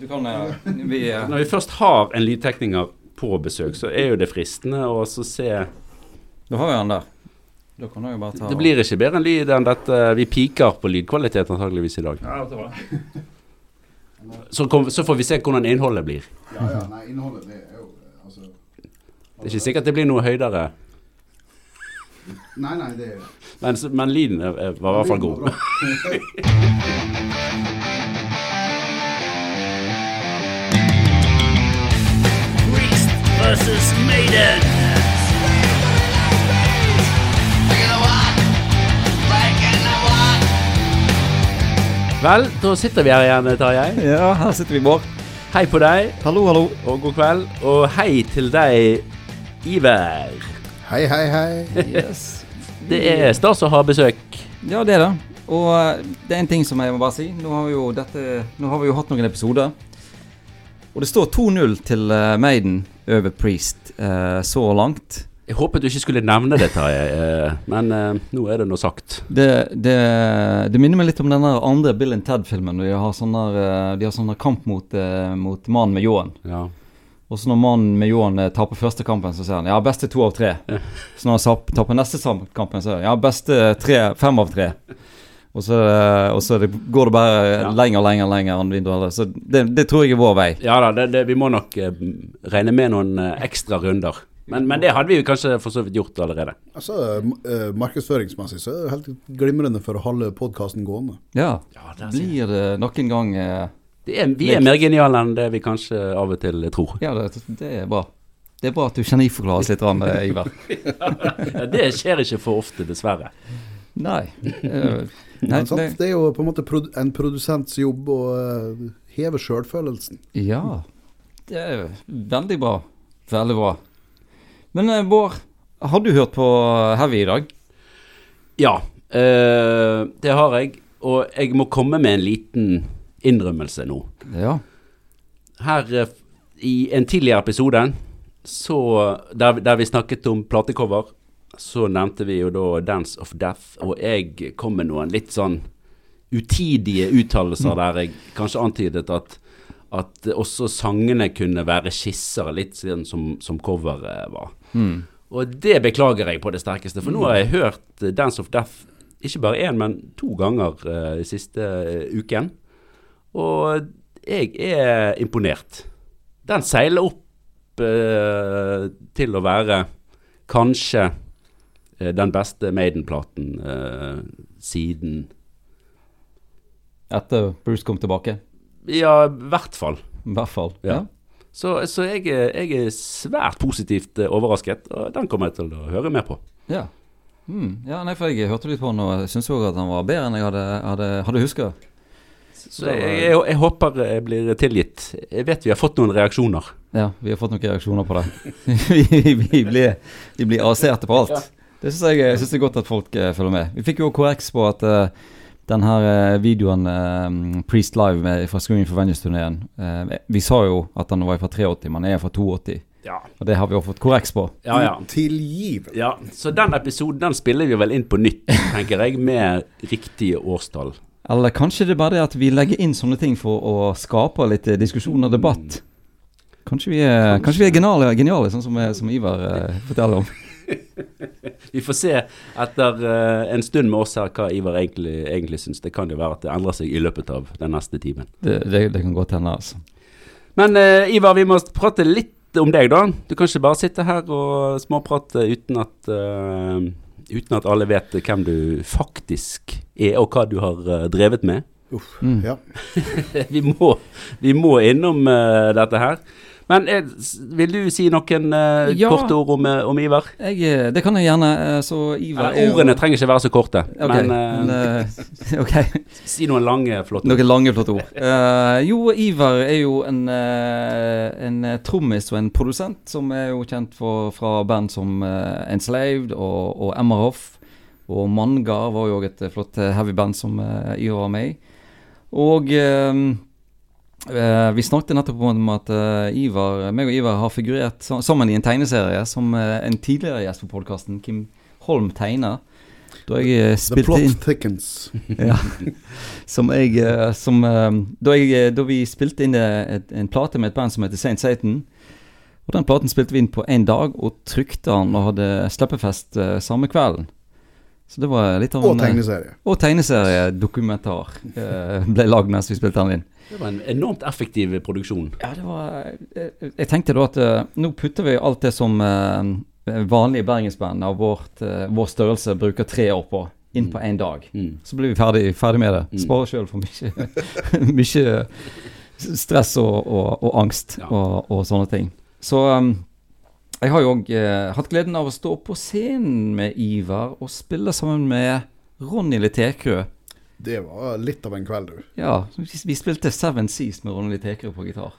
du kan eh, vi, eh, Når vi først har en lydtekniker på besøk, så er jo det fristende å så se Da har vi han der. Da kan jeg bare ta Det blir ikke bedre enn lyd enn dette. Vi piker på lydkvalitet antageligvis i dag. Ja, det var. Så, kom, så får vi se hvordan innholdet blir. Ja, ja, nei, innholdet det er jo eh, altså Det er ikke sikkert det blir noe høydere, Nei, nei, det er men, men lyden var i hvert fall god. versus Maiden. Vel, da sitter vi her igjen, Tarjei. Ja, her sitter vi, Bård. Hei på deg, Hallo, hallo. og god kveld. Og hei til deg, Iver. Hei, hei, hei. Yes. Det er stas å ha besøk. Ja, det er det. Og eh, det er en ting som jeg må bare si. Nå har vi jo, dette, nå har vi jo hatt noen episoder. Og det står 2-0 til eh, Maiden over Priest uh, så langt. Jeg håpet du ikke skulle nevne det, Tarjei, eh, men uh, nå er det nå sagt. Det, det, det minner meg litt om den andre Bill and Ted-filmen. De har sånn uh, de har sånne kamp mot, eh, mot mannen med ljåen. Ja. Og så når mannen med ljåen eh, taper første kampen, så sier han ja, beste to av tre. Ja. Så når han taper neste sam- kampen, så sier han ja, beste tre, fem av tre. Og så, og så det, går det bare Ja. lenger, lenger, lenger enn vinduet. Så det, det tror jeg er vår vei. Ja da, det, det, vi må nok eh, regne med noen eh, ekstra runder. Men, men det hadde vi jo kanskje for så vidt gjort allerede. Altså, eh, markedsføringsmessig så er det helt glimrende for å holde podkasten gående. Ja. Ja, det. Blir det nok en gang eh, Det er, vi er mer geniale enn det vi kanskje av og til tror. Ja, det, det er bra. Det er bra at du geniforklarer oss litt, rann, Ivar. Ja, det skjer ikke for ofte, dessverre. Nei. Nei sant? det, Det er jo på en måte produ en produsents jobb å eh, heve sjølfølelsen. ja. Det er veldig bra. Veldig bra. Men eh, Bård, har du hørt på Heavy i dag? Ja, eh, det har jeg. Og jeg må komme med en liten innrømmelse nå. Ja. Her i en tidligere episode, så, der, der vi snakket om platecover, så nevnte vi jo da Dance of Death, og jeg kom med noen litt sånn utidige uttalelser der jeg kanskje antydet at, at også sangene kunne være skisser, litt siden som, som coveret var. Mm. Og det beklager jeg på det sterkeste, for nå har jeg hørt eh, Dance of Death ikke bare én, men to ganger uh, siste uh, uken. Og jeg er imponert. Den seiler opp uh, til å være kanskje den beste Maiden-platen eh, siden Etter Bruce kom tilbake. Ja, i hvert fall. Hvert fall. Ja. Så, så jeg, er- jeg er svært positivt eh, overrasket, og den kommer jeg til å høre mer på. Ja. Mm. ja nei, for jeg hørte litt på den, og jeg syns òg at han var bedre enn jeg hadde, hadde, hadde huska. Så jeg, jeg, jeg håper jeg blir tilgitt. Jeg vet vi har fått noen reaksjoner. Ja, vi har fått noen reaksjoner på det. vi, vi, blir, vi blir arresterte på alt. Det syns jeg, jeg synes det er godt at folk eh, følger med. Vi fikk jo KX på at uh, den her eh, videoen eh, Priest Live med, fra Screaming for Vengeance-turneen uh, Vi sa jo at den var fra 83, men er fra 82. Ja. Og det har vi jo fått korreks på. Ja, ja. Tilgivelig. ja. Så den episoden den spiller vi vel inn på nytt, tenker jeg, med riktige årstall. Eller kanskje det er bare det at vi legger inn sånne ting for å skape litt diskusjon og debatt. Kanskje vi er, kanskje vi er geniale, geniale sånn som, som Ivar uh, forteller om. Vi får se etter eh, en stund med oss her hva Ivar egentlig, egentlig syns. Det kan jo være at det endrer seg i løpet av den neste timen. Det, det, det kan godt hende, altså. Men uh, Ivar, vi må prate litt om deg, da. Du kan ikke bare sitte her og småprate uten at, uh, uten at alle vet hvem du faktisk er, og hva du har drevet med. Mm. Ja. vi, må, vi må innom uh, dette her. Men eh, vil du si noen uh, Ja. korte ord om, eh, om Ivar? Jeg, det kan jeg gjerne. Så Ivar Eller, ordene trenger ikke være så korte, okay. men eh, men, eh, ok. si noen lange, flotte ord. Noen lange, flotte ord. Uh, jo, Ivar er jo en, en trommis og en produsent som er jo kjent for, fra band som Enslaved og, og Emmerhoff. Og Mangar var jo et flott heavy band som Ivar var med i. Og eh, vi snakket nettopp om at uh, Ivar, meg og Ivar har figurert sammen i en tegneserie som uh, en tidligere gjest på podkasten, Kim Holm, tegner. Da jeg eh, The plot inn thickens. ja, Som jeg som, da, jeg, da vi spilte inn et, en plate med et band som heter Saint Satan Og den platen spilte vi inn på én dag, og trykte den og hadde slippefest eh, samme kvelden. Så det var litt av en Og tegneserie. Og tegneseriedokumentar eh, ble lagd mens vi spilte den inn. Det var en enormt effektiv produksjon. Ja, det var Jeg, jeg tenkte da at eh, nå putter vi alt det som eh, vanlige bergensband av vårt, eh, vår størrelse bruker tre år på, inn på én dag. Mm. Så blir vi ferdig, ferdig med det. Mm. Sparer sjøl for mye, mye stress og, og, og angst Ja. og, og sånne ting. Så um, jeg har jo òg eh, hatt gleden av å stå på scenen med Ivar og spille sammen med Ronny Letekrø. Det var litt av en kveld, du. Ja, vi, spilte Seven Seas med Ronny Letekrø på gitar.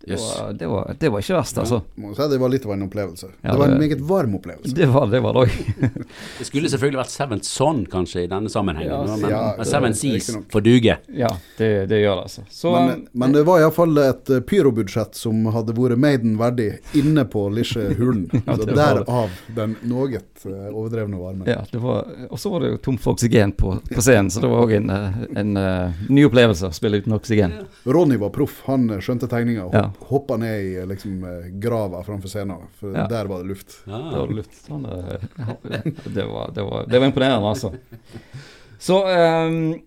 Det, Yes. var, det, var, det var ikke verst, altså. Må si det var litt av en opplevelse. Ja, det var en meget varm opplevelse. Det var det var det òg. Det skulle selvfølgelig vært Seventh Son kanskje i denne sammenhengen, Ja, men, ja, men Seven Seas får duge. Ja, det, det gjør det, altså. Så Men, men det var iallfall et eh, pyrobudsjett som hadde vært Maiden verdig inne på lille hulen. Ja, Så. Derav den noe eh, overdrevne varmen. ja, det var Og så var det jo tomt for oksygen på, på scenen, så det var òg en, en, en eh, ny opplevelse å spille uten oksygen. Ronny var proff. Han eh, skjønte tegninga Ja. Hoppa ned i liksom, grava framfor scenen, for Ja. der var det luft. Det Ah. var luft. Sånn, eh, det, var, det, var, det var imponerende, altså. Så um,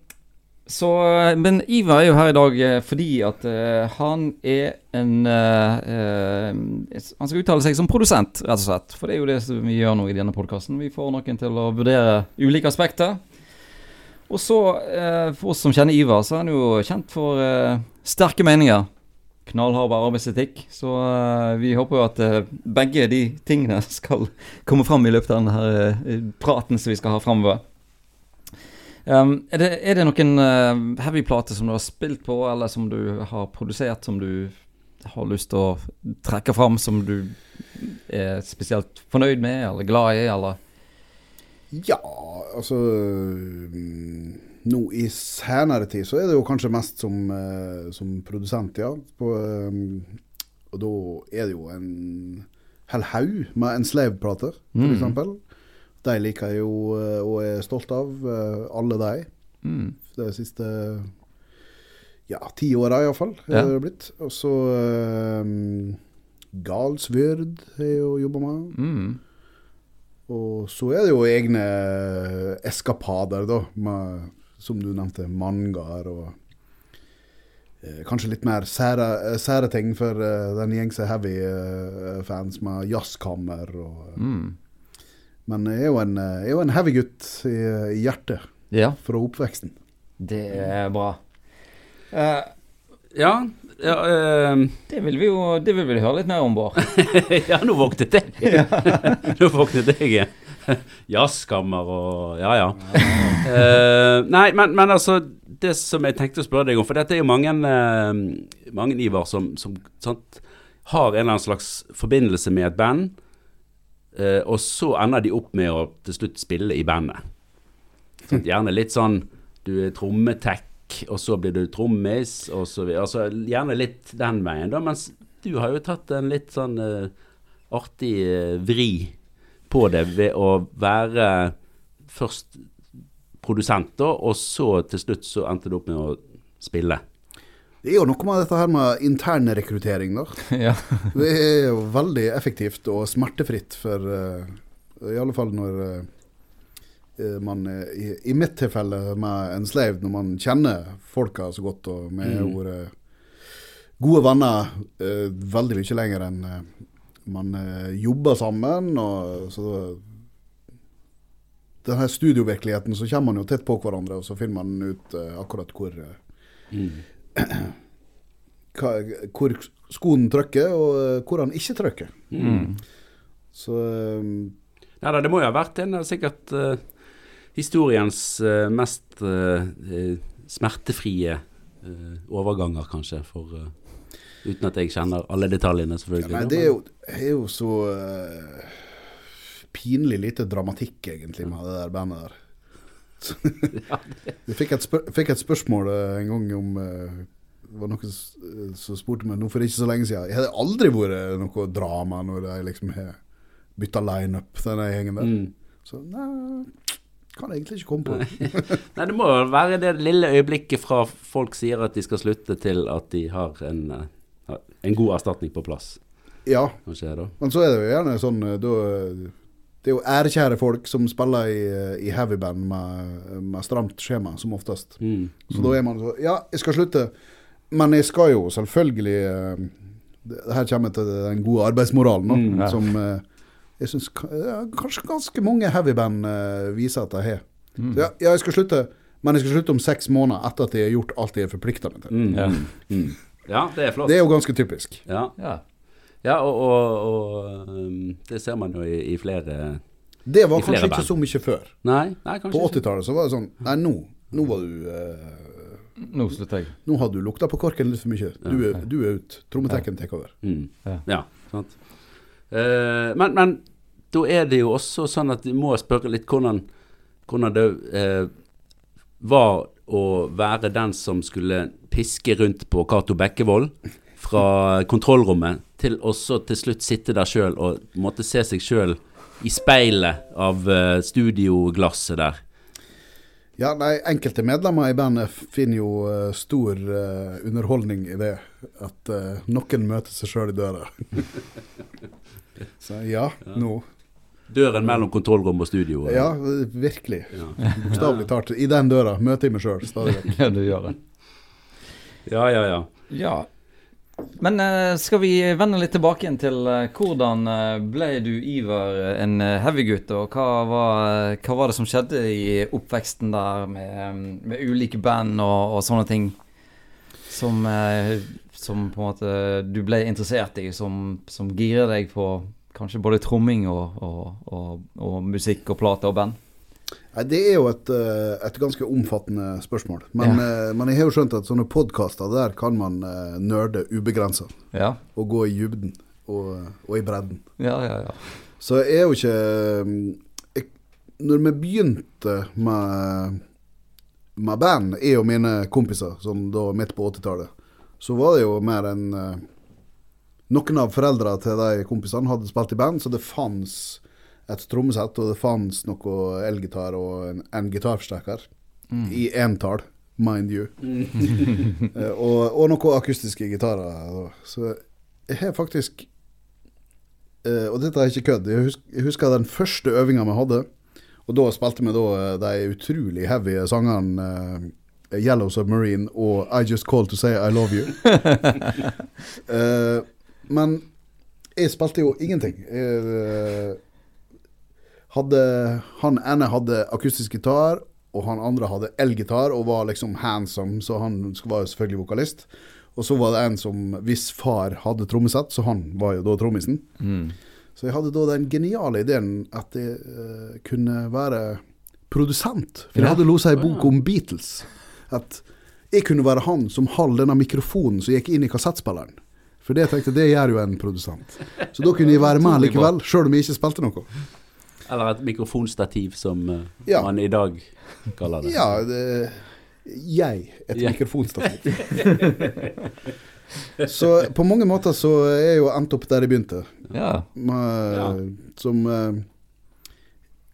så, men Ivar er jo her i dag eh, fordi at uh, han er en uh, uh, Han skal uttale seg som produsent, rett og slett. For det er jo det som vi gjør nå i denne podkasten. Vi får noen til å vurdere ulike aspekter. Og så, eh, for oss som kjenner Ivar, så er han jo kjent for sterke meninger. Knallhard arbeidsetikk. Så uh, vi håper jo at uh, begge de tingene skal komme fram i løpet av denne eh, praten som vi skal ha framover. Um, er, det, er det noen uh, heavy-plater som du har spilt på, eller som du har produsert, som du har lyst til å trekke fram, som du er spesielt fornøyd med, eller glad i, eller Ja, altså mm, Nå i senere tid så er det jo kanskje mest som, eh, som produsent, ja. På, eh, og da er det jo en hel haug med Enslaved-plater, for Mm. De liker jeg jo eh, og er stolt av, alle de. mm. De siste ja, ti åra iallfall, Ja. er det blitt. Og så um, Galsvyrd har jeg jo jobba med. Mm. Og så er det jo egne eskapader, da, med, som du nevnte, mangaer og eh, Kanskje litt mer sære, eh, sære ting for eh, den gjengse heavy-fans med jazzkammer og Mm. Men jeg er jo en, eh, jeg er jo en heavy-gutt i, i hjertet, Ja, fra oppveksten. det er bra. Uh, Ja, ja eh, det vil vi jo det vil vi høre litt mer om, Bård. ja, nå våknet jeg. nå våknet jeg. Jazzkammer og Ja, ja. uh, nei, men, men altså Det som jeg tenkte å spørre deg om, for dette er jo mange, uh, mange Ivar som, som sant, har en eller annen slags forbindelse med et band, uh, og så ender de opp med å til slutt spille i bandet. Sant, gjerne litt sånn Du er trommetech, og så blir du trommis, og så videre. Altså, gjerne litt den veien, da. Mens du har jo tatt en litt sånn artig vri på det ved å være først produsent, da, og så til slutt så endte du opp med å spille. Det er jo noe med dette her med internrekruttering, da. ja. Det er jo veldig effektivt og smertefritt for uh, I alle fall når uh, man i, I mitt tilfelle med en slave, når man kjenner folka så godt, og vi har Mm. vært gode venner uh, veldig mye lenger enn man eh, jobber sammen. Og så den her studiovirkeligheten, så kommer man jo tett på hverandre, og så finner man ut uh, akkurat hvor uh, Mm. hva, hvor skoen trykker, og uh, hvor han ikke trykker. Mm. Så Ja da, det må jo ha vært en av sikkert historiens mest smertefrie overganger, kanskje, for Uten at jeg kjenner alle detaljene, ja, selvfølgelig. Nei, det er jo, er jo så uh, pinlig lite dramatikk, egentlig, med det der bandet der. Jeg fikk et, spør fikk et spørsmål eh, en gang om uh, Det var noen som spurte meg nå for ikke så lenge siden. Jeg hadde aldri vært noe drama når jeg liksom har bytta lineup, denne gjengen der. Mm. Så nei, Kan jeg egentlig ikke komme på. Nei, det må være det lille øyeblikket fra folk sier at de skal slutte, til at de har en, en god erstatning på plass. Ja, Hva skjer men så er det jo gjerne sånn eh, da, Det er jo ærekjære folk som spiller i, eh, i heavyband med, med stramt skjema, som oftest. Mm. Så da er man så Ja, jeg skal slutte, men jeg skal jo selvfølgelig eh, det, Her kommer jeg til den gode arbeidsmoralen, nå, Mm, ja. som eh, jeg syns ja, kanskje ganske mange heavyband viser at de har. Mm. Ja, ja, jeg skal slutte, men jeg skal slutte om seks måneder etter at jeg har gjort alt jeg er forplikta meg til. Mm. Ja. Ja, det er flott. Det er jo ganske typisk. Ja, Ja. ja og, og, og um, det ser man jo i, i flere Det var flere kanskje ikke band. så mye før. Nei, nei kanskje På 80-tallet så var det sånn Nei, nå, nå var du eh, Nå slutter jeg. Nå har du lukta på korken litt for mye. Du, er- du er ute. Trommetekken tar over. Mm. Ja. Ja, sant. Eh, men, men da er det jo også sånn at vi må spørre litt hvordan, hvordan det eh, var å være den som skulle piske rundt på Cato Bekkevold fra kontrollrommet, til også til slutt sitte der sjøl og måtte se seg sjøl i speilet av eh, studioglasset der. Ja, nei, enkelte medlemmer i bandet finner jo uh, stor uh, underholdning i det. At uh, noen møter seg sjøl i døra. Så ja, nå. Døren mellom kontrollrom og studio. Eller? Ja, virkelig. ja. Bokstavelig talt. I den døra møter jeg meg sjøl stadig vekk. Ja, du gjør det. Ja, ja, ja. Ja. Men eh, skal vi vende litt tilbake igjen til eh, hvordan eh, ble du, Ivar, eh, en heavy heavygutt? Og hva var, hva var det som skjedde i oppveksten der med, med ulike band og, og sånne ting? Som, som på en måte du ble interessert i, som, som girer deg på kanskje både tromming og, og, og musikk og plate og band? Nei, Det er jo et, eh, et ganske omfattende spørsmål. Men, eh, men jeg har jo skjønt at sånne podkaster, der kan man uh, nerde ubegrensa. Ja, Og gå i dybden og, og i bredden. ja, ja. ja. Så jeg er jo ikke jeg, Når vi begynte med, med band, jeg og mine kompiser, som da midt på 80-tallet, så var det jo mer enn eh, Noen av foreldrene til de kompisene hadde spilt i band, så det fantes et trommesett, og det fantes noe elgitar og en, en gitarforsterker. I entall, mind you. Eh, og, og noen akustiske gitarer. Så jeg har faktisk Eh, og dette er ikke kødd. Jeg husker, jeg husker den første øvinga vi hadde. Og da spilte vi da eh, de utrolig heavy sangene uh, Yellow Submarine og I Just Called To Say I Love You. uh, men jeg spilte jo ingenting. Jeg, eh, hadde, han ene hadde akustisk gitar, og han andre hadde elgitar og var liksom handsome, så han var jo selvfølgelig vokalist. Og så var det en som, hvis far hadde trommesett, så han var jo da trommisen. Mm. Så jeg hadde da den geniale ideen at jeg uh, kunne være produsent. For jeg Ja. hadde losa ei bok om Beatles. At jeg kunne være han som holdt denne mikrofonen som gikk inn i kassettspilleren. For det tenkte jeg, det gjør jo en produsent. Så da kunne jeg være med likevel, sjøl om jeg ikke spilte noe. Eller et mikrofonstativ, som eh, Ja. man i dag kaller det. Ja, det, jeg et Ja. mikrofonstativ. så på mange måter så er jeg jo endt opp der jeg begynte. Ja. med, Ja. Som eh,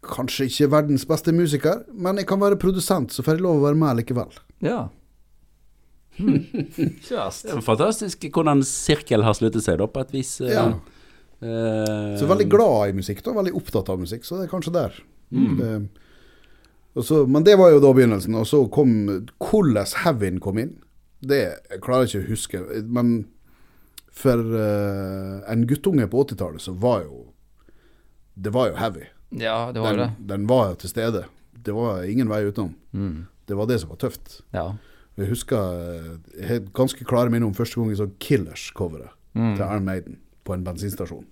kanskje ikke verdens beste musiker, men jeg kan være produsent, så får jeg lov å være med likevel. ja. Hmm. Det er fantastisk hvordan sirkel har sluttet seg, da, på et vis. eh, Ja. Eh, Så veldig glad i musikk, da, veldig opptatt av musikk, så det er kanskje der. Eh, og så, men det var jo da begynnelsen, og så kom hvordan Heaven kom inn. Det jeg klarer jeg ikke å huske, men for uh, en guttunge på 80-tallet så var jo Det var jo heavy. Ja, det var den, det. Den, var jo til stede. Det var ingen vei utenom. Mm. Det var det som var tøft. Ja. Jeg husker eh, Jeg har ganske klare minner om første gang jeg så Killers-coveret Mm. til Iron Maiden på en bensinstasjon.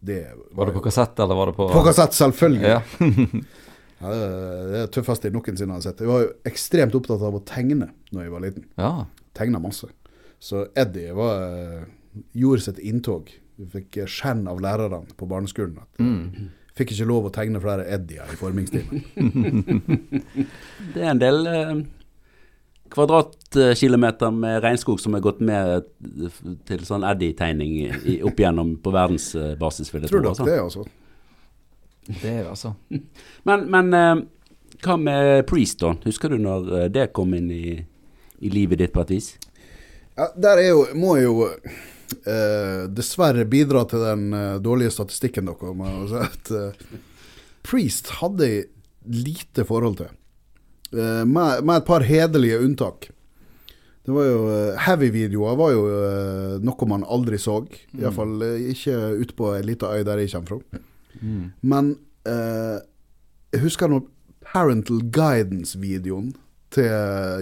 Det Var det på kassett, eller var det på På kassett, selvfølgelig. Ja. Ja, det, er det det tøffeste jeg noensinne har sett. Jeg var jo ekstremt opptatt av å tegne når jeg var liten. ja. Tegna masse. Så Eddie var, gjorde sitt inntog. Vi fikk skjenn av lærerne på barneskolen. At, Mm. Fikk ikke lov å tegne flere Eddier i formingstimen. Det er en del eh, kvadratkilometer med regnskog som er gått med eh, til sånn Eddie-tegning opp igjennom på verdensbasis, vil jeg Tror tro. du Altså. det, altså? Det er altså. Men, men eh, hva med Priest, da? Husker du når eh, det kom inn i, i livet ditt på et vis? Ja, der er jo, må jeg jo eh, dessverre bidra til den eh, dårlige statistikken dere har. si at eh, Priest hadde jeg lite forhold til. Eh, med, med et par hederlige unntak. Det var jo eh, Heavy-videoer var jo eh, noe man aldri så. Iallfall uh, ikke ute på ei lita øy der jeg kommer fra. Men eh, jeg husker når Parental Guidance-videoen til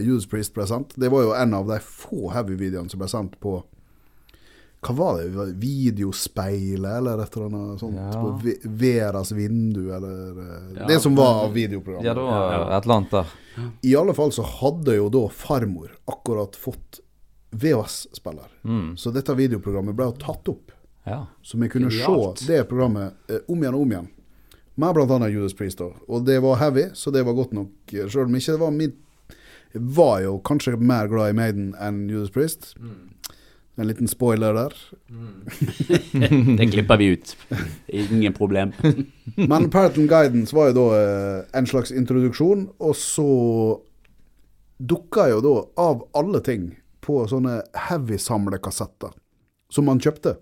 Judas Priest ble sendt. Det var jo en av de få heavy-videoene som ble sendt på Hva var det? Videospeilet, eller et eller annet sånt? Ja. På Veras vindu, eller eh, Ja. Det som var av videoprogrammet. Ja, det var et eller annet der. I alle fall så hadde jo da farmor akkurat fått VHS-spiller. Mm. Så dette videoprogrammet ble jo tatt opp. Ja. Så vi kunne Idealt. se det programmet eh, om igjen og om igjen. Med bl.a. Judas Priest. da. Og det var heavy, så det var godt nok. Selv om ikke det var mitt Jeg var jo kanskje mer glad i Maiden enn Judas Priest. En liten spoiler der. Det klipper vi ut. Ingen problem. Men Paraton Guidance var jo da eh, en slags introduksjon, og så dukka jo da, av alle ting, på sånne heavy-samlekassetter som man kjøpte.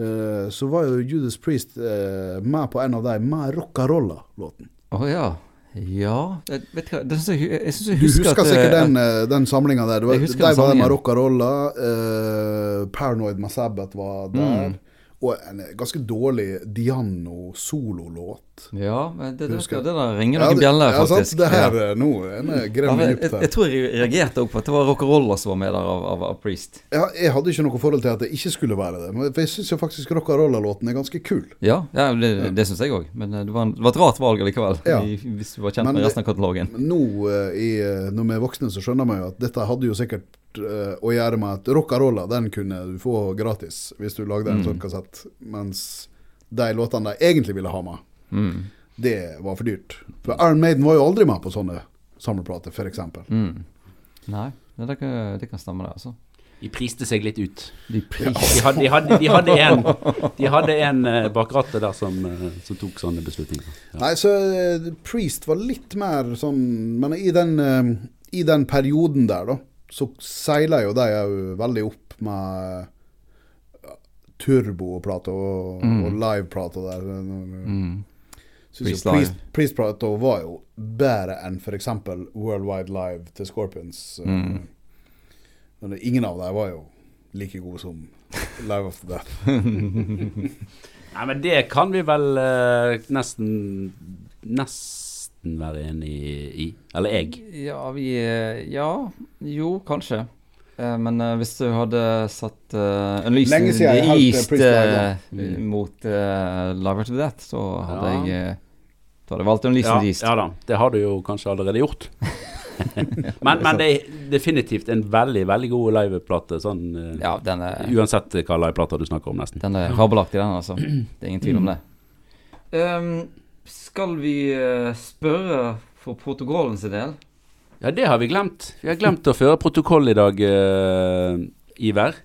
Eh, så var jo Judas Priest eh, med på en av de med Rockarolla-låten. Å ja. Ja jeg, vet du hva, det synes jeg, jeg synes jeg Du husker, husker at sikkert eh, den, eh, den samlinga der. Det var, de den var der med. Rockarolla. Eh, Paranoid Masabbat var der. Mm. Og en ganske dårlig Diano-sololåt. Ja, men det, det, det, der ringer noen ja, bjeller, ja, sant? Det her Ja. nå er grem Ja, dypt her. jeg tror jeg reagerte også på at det var Rock'n'Rolla som var med der av, av, av Priest. Ja, jeg hadde ikke noe forhold til at det ikke skulle være det. Men jeg syns jo faktisk Rockarolla-låten er ganske kul. Ja, ja det, det syns jeg òg. Men eh, det var, en, det var et rart valg likevel. Ja. I, hvis du var kjent Men med resten av katalogen. Nå eh, i, eh, når vi er voksne, så skjønner vi jo at dette hadde jo sikkert å gjøre med at Rockarolla, den kunne du få gratis hvis du lagde en Mm. sånn kassett. Mens de låtene de egentlig ville ha med, Mm. det var for dyrt. For Iron Maiden var jo aldri med på sånne samleplater, f.eks. Mm. Nei, det, det, kan, det kan stemme, det. altså. De priste seg litt ut. De De hadde, de hadde, de hadde en, de hadde en eh, bak rattet der som, eh, som tok sånne beslutninger. Ja. Nei, så eh, Priest var litt mer sånn Men i den, i den perioden der, da, så seiler jo de òg veldig opp med turboplater og, Mm. og liveplater der. mm. Live. Priest, Priest-plata var jo bedre enn f.eks. Worldwide Live til Scorpions. eh, Mm. Men ingen av dem var jo like gode som Live After Death. Nei, men det kan vi vel uh, nesten Nesten være enig i. Eller jeg. Ja, vi eh, Ja, jo, kanskje. Eh, Men uh, hvis du hadde satt uh, Live, da. eh, Mm. mot uh, Live to Death, så hadde Ja. jeg Da hadde jeg valgt Unleashed Ja, the East. ja da, det har du jo kanskje allerede gjort. men, men det er definitivt en veldig, veldig god liveplate. Sånn, Ja, er, Uansett hva liveplater du snakker om, nesten. den er fabelaktig, den, altså. Det er ingen tvil om det. Um, skal vi spørre for protokollen sin del? Ja, det har vi glemt. Vi har glemt å føre protokoll i dag, uh, Iver.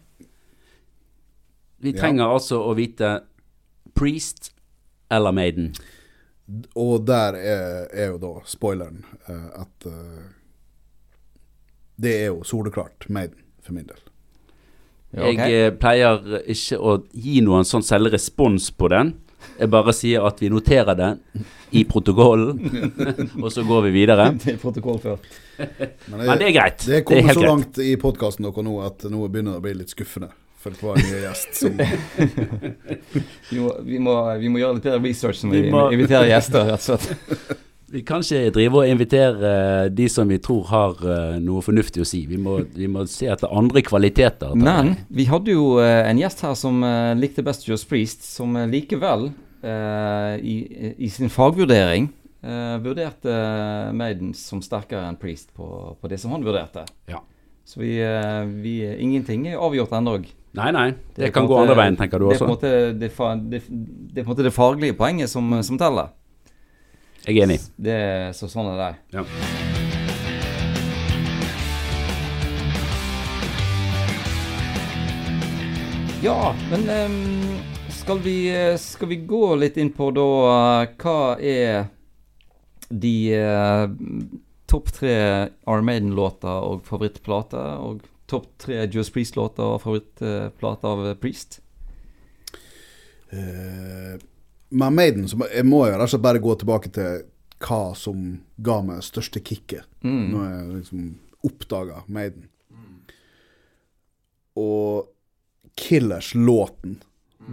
Vi Ja. trenger altså å vite Priest eller Maiden. Og der er, er jo da spoileren uh, at uh, det er jo soleklart Maiden, for min del. Ja, okay. Jeg pleier ikke å gi noen sånn selvrespons på den. Jeg bare sier at vi noterer det i protokollen, og så går vi videre. Det er protokoll før. Men Men det er greit. det Det er kommer langt så greit. i podkasten dere nå at nå begynner det å bli litt skuffende for en ny gjest. Som, Vi må, vi, må, vi må gjøre litt bedre research når Vi vi, må- inviterer gjester, rett og slett. Vi kan ikke drive og invitere eh, de som vi tror har eh, noe fornuftig å si. Vi må, vi må se etter andre kvaliteter. Men vi hadde jo eh, en gjest her som eh, likte best Just Priest, som eh, likevel eh, i, i sin fagvurdering eh, vurderte Maiden som sterkere enn Priest på, på det som han vurderte. Ja. Så vi, eh, vi Ingenting er avgjort ennå. Nei, nei. Det, det kan på gå måte- andre veien, tenker du Det er på en også. måte det, det, det, måte det faglige poenget som, som teller. Jeg er enig. Det, er- så sånn er det. Ja. Ja, men ehm, Skal vi, skal vi gå litt inn på da Hva er de eh, topp tre Iron Maiden-låter og favorittplater? Og topp tre Juice Priest-låter og favorittplater av Priest? Eh, med Maiden så jeg må jeg rett og slett bare gå tilbake til hva som ga meg største kicket Mm. når jeg liksom oppdaga Maiden. Og Killers-låten,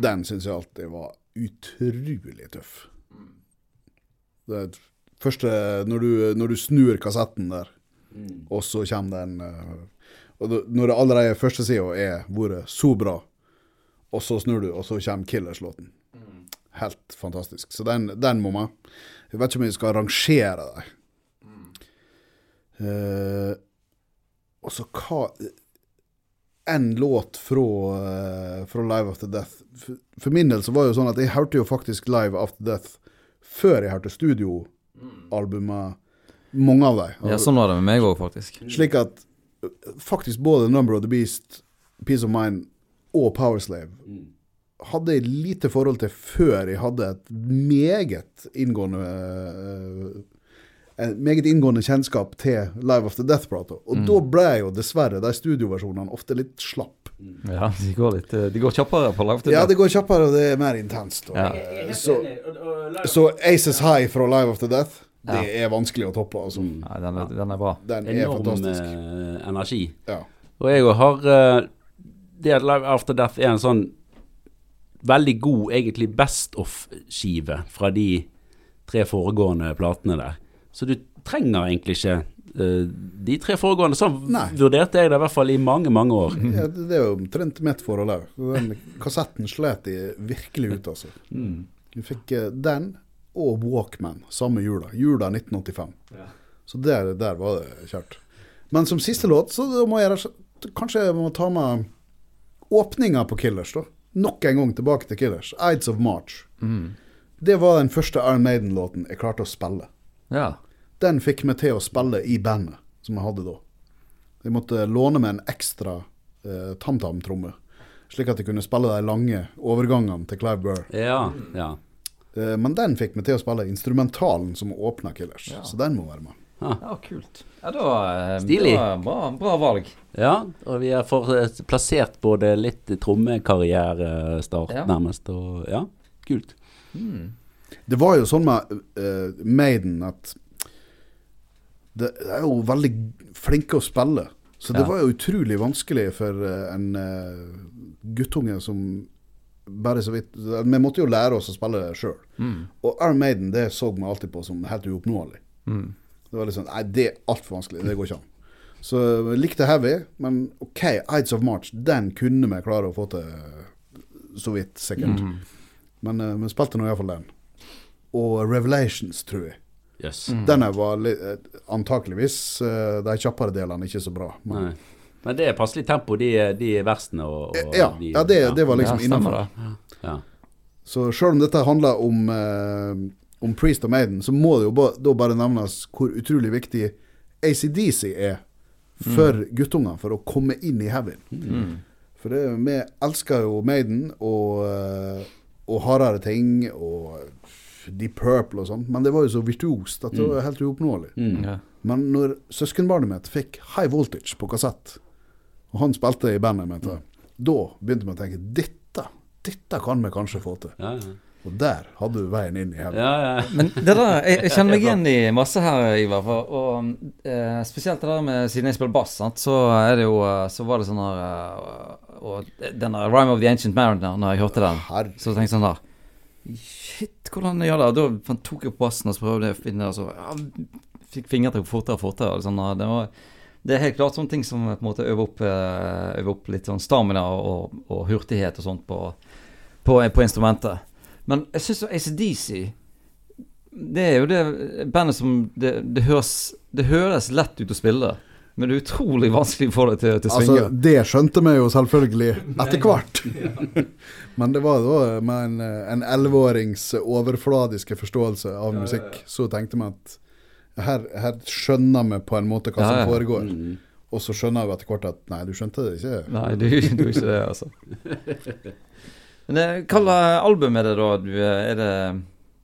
den syns jeg alltid var utrolig tøff. Det første Når du, når du snur kassetten der, og så kommer den eh, Og når det allerede første sida er vært så bra, og så snur du, og så kommer Killers-låten. Helt fantastisk. Så den, den må man. Jeg vet ikke om jeg skal rangere dem. Uh, og så hva En låt fra, uh, fra Live After Death. For, for min del så var det jo sånn at jeg hørte jo faktisk Live After Death før jeg hørte studioalbumet. Mange av dem. Ja, sånn var det med meg òg, faktisk. Slik at faktisk både Number of the Beast, Peace of Mind og Powerslave hadde jeg lite forhold til før jeg hadde et meget inngående en meget inngående kjennskap til Live After Death-plata. Og da ble jo dessverre de studioversjonene ofte litt slapp. Ja, de går litt eh, De går kjappere på Live Ja, Death. det går kjappere, og det er mer intenst. Og, Ja. Så, så Aces High fra Live After Death, det er vanskelig å toppe. Altså. Ja, den, er, den er bra. Den er Enorm fantastisk. eh, energi. Ja. Og jeg har eh, Det at Live After Death er en sånn veldig god, egentlig best off-skive fra de tre foregående platene der. Så du trenger egentlig ikke uh, de tre foregående. Sånn Nei. vurderte jeg det i hvert fall i mange, mange år. Ja, det er jo omtrent mitt forhold òg. Den kassetten slet de virkelig ut, altså. Vi fikk eh, den og Walkman samme jula. Jula 1985. Så der, der var det kjørt. Men som siste låt, så må jeg kanskje jeg må ta med åpninga på Killers, da. Nok en gang tilbake til Killers. 'Ides of March'. Det var den første Iron Maiden-låten jeg klarte å spille. Ja. Den fikk meg til å spille i bandet som jeg hadde da. Jeg måtte låne meg en ekstra eh, tamtam-tromme, slik at jeg kunne spille de lange overgangene til Clive Burr. Ja, ja. Eh, men den fikk meg til å spille instrumentalen som åpna Killers, så den må være med. Ja, kult. Ja, da var Stilig. da, bra, bra valg. Ja, og vi har eh, plassert både litt trommekarrierestart Ja. nærmest, og ja, kult. Det var jo sånn med uh, Maiden at De er jo veldig flinke å spille. Så det Ja. var jo utrolig vanskelig for eh, en uh, guttunge som bare så vidt Vi måtte jo lære oss å spille sjøl. Mm. Og Iron Maiden det så vi alltid på som helt uoppnåelig. Det var litt sånn Nei, det er altfor vanskelig. Det går ikke an. Så jeg likte Heavy, men OK, Ides of March, den kunne vi klare å få til så vidt, sikkert. Men eh, vi spilte nå iallfall den. Og Revelations, tror jeg. Jøss. Den er var eh, antakeligvis eh, de kjappere delene ikke så bra. Men, Nei. Men det er passelig tempo, de, de versene og, og ja, de, ja, det, det var liksom ja, innafor. Ja. Så sjøl om dette handler om, eh, om Priest og Maiden, så må det jo da bare nevnes hvor utrolig viktig ACDC er for guttungene, for å komme inn i heavyen. For det, vi elsker jo Maiden og, eh, og hardere ting og Deep Purple og sånn, men det var jo så virtuost at det var helt uoppnåelig. Ja. Men når søskenbarnet mitt fikk High Voltage på kassett, og han spilte i bandet mitt, da begynte vi å tenke dette, dette kan vi kanskje få til. Ja, ja. Og der hadde du veien inn i helvete. ja, ja. Men det der, jeg, jeg kjenner meg igjen i masse her, Ivar. For, og eh, Spesielt det der med siden jeg spiller bass, sant, så er det jo eh, Så var det sånn her eh, Og den der Rhyme of the Ancient Mariner, når jeg hørte den, Herre. så tenkte jeg sånn der Shit, hvordan gjør det? Da tok jeg opp bassen og så prøvde jeg å finne det, og så ja, fikk fingertrykk fortere og fortere. Og sånn, det, var, det er helt klart sånne ting som på en måte øver opp, eh, øver opp litt sånn stamina og, og hurtighet og sånt på, på, på instrumentet. Men jeg syns jo ACDC Det er jo det bandet som det, det, høres, det høres lett ut å spille, men det er utrolig vanskelig å få det til, til svinge. Altså, det skjønte vi jo selvfølgelig etter hvert. Men det var da med en, elleveårings 11-årings overfladiske forståelse av musikk, så tenkte vi at her, her skjønner vi på en måte hva som foregår. Mm. Og så skjønner vi etter hvert at nei, du skjønte det ikke. Nei, du, du ikke det, altså. Eh, slags album er det da du, eh, er det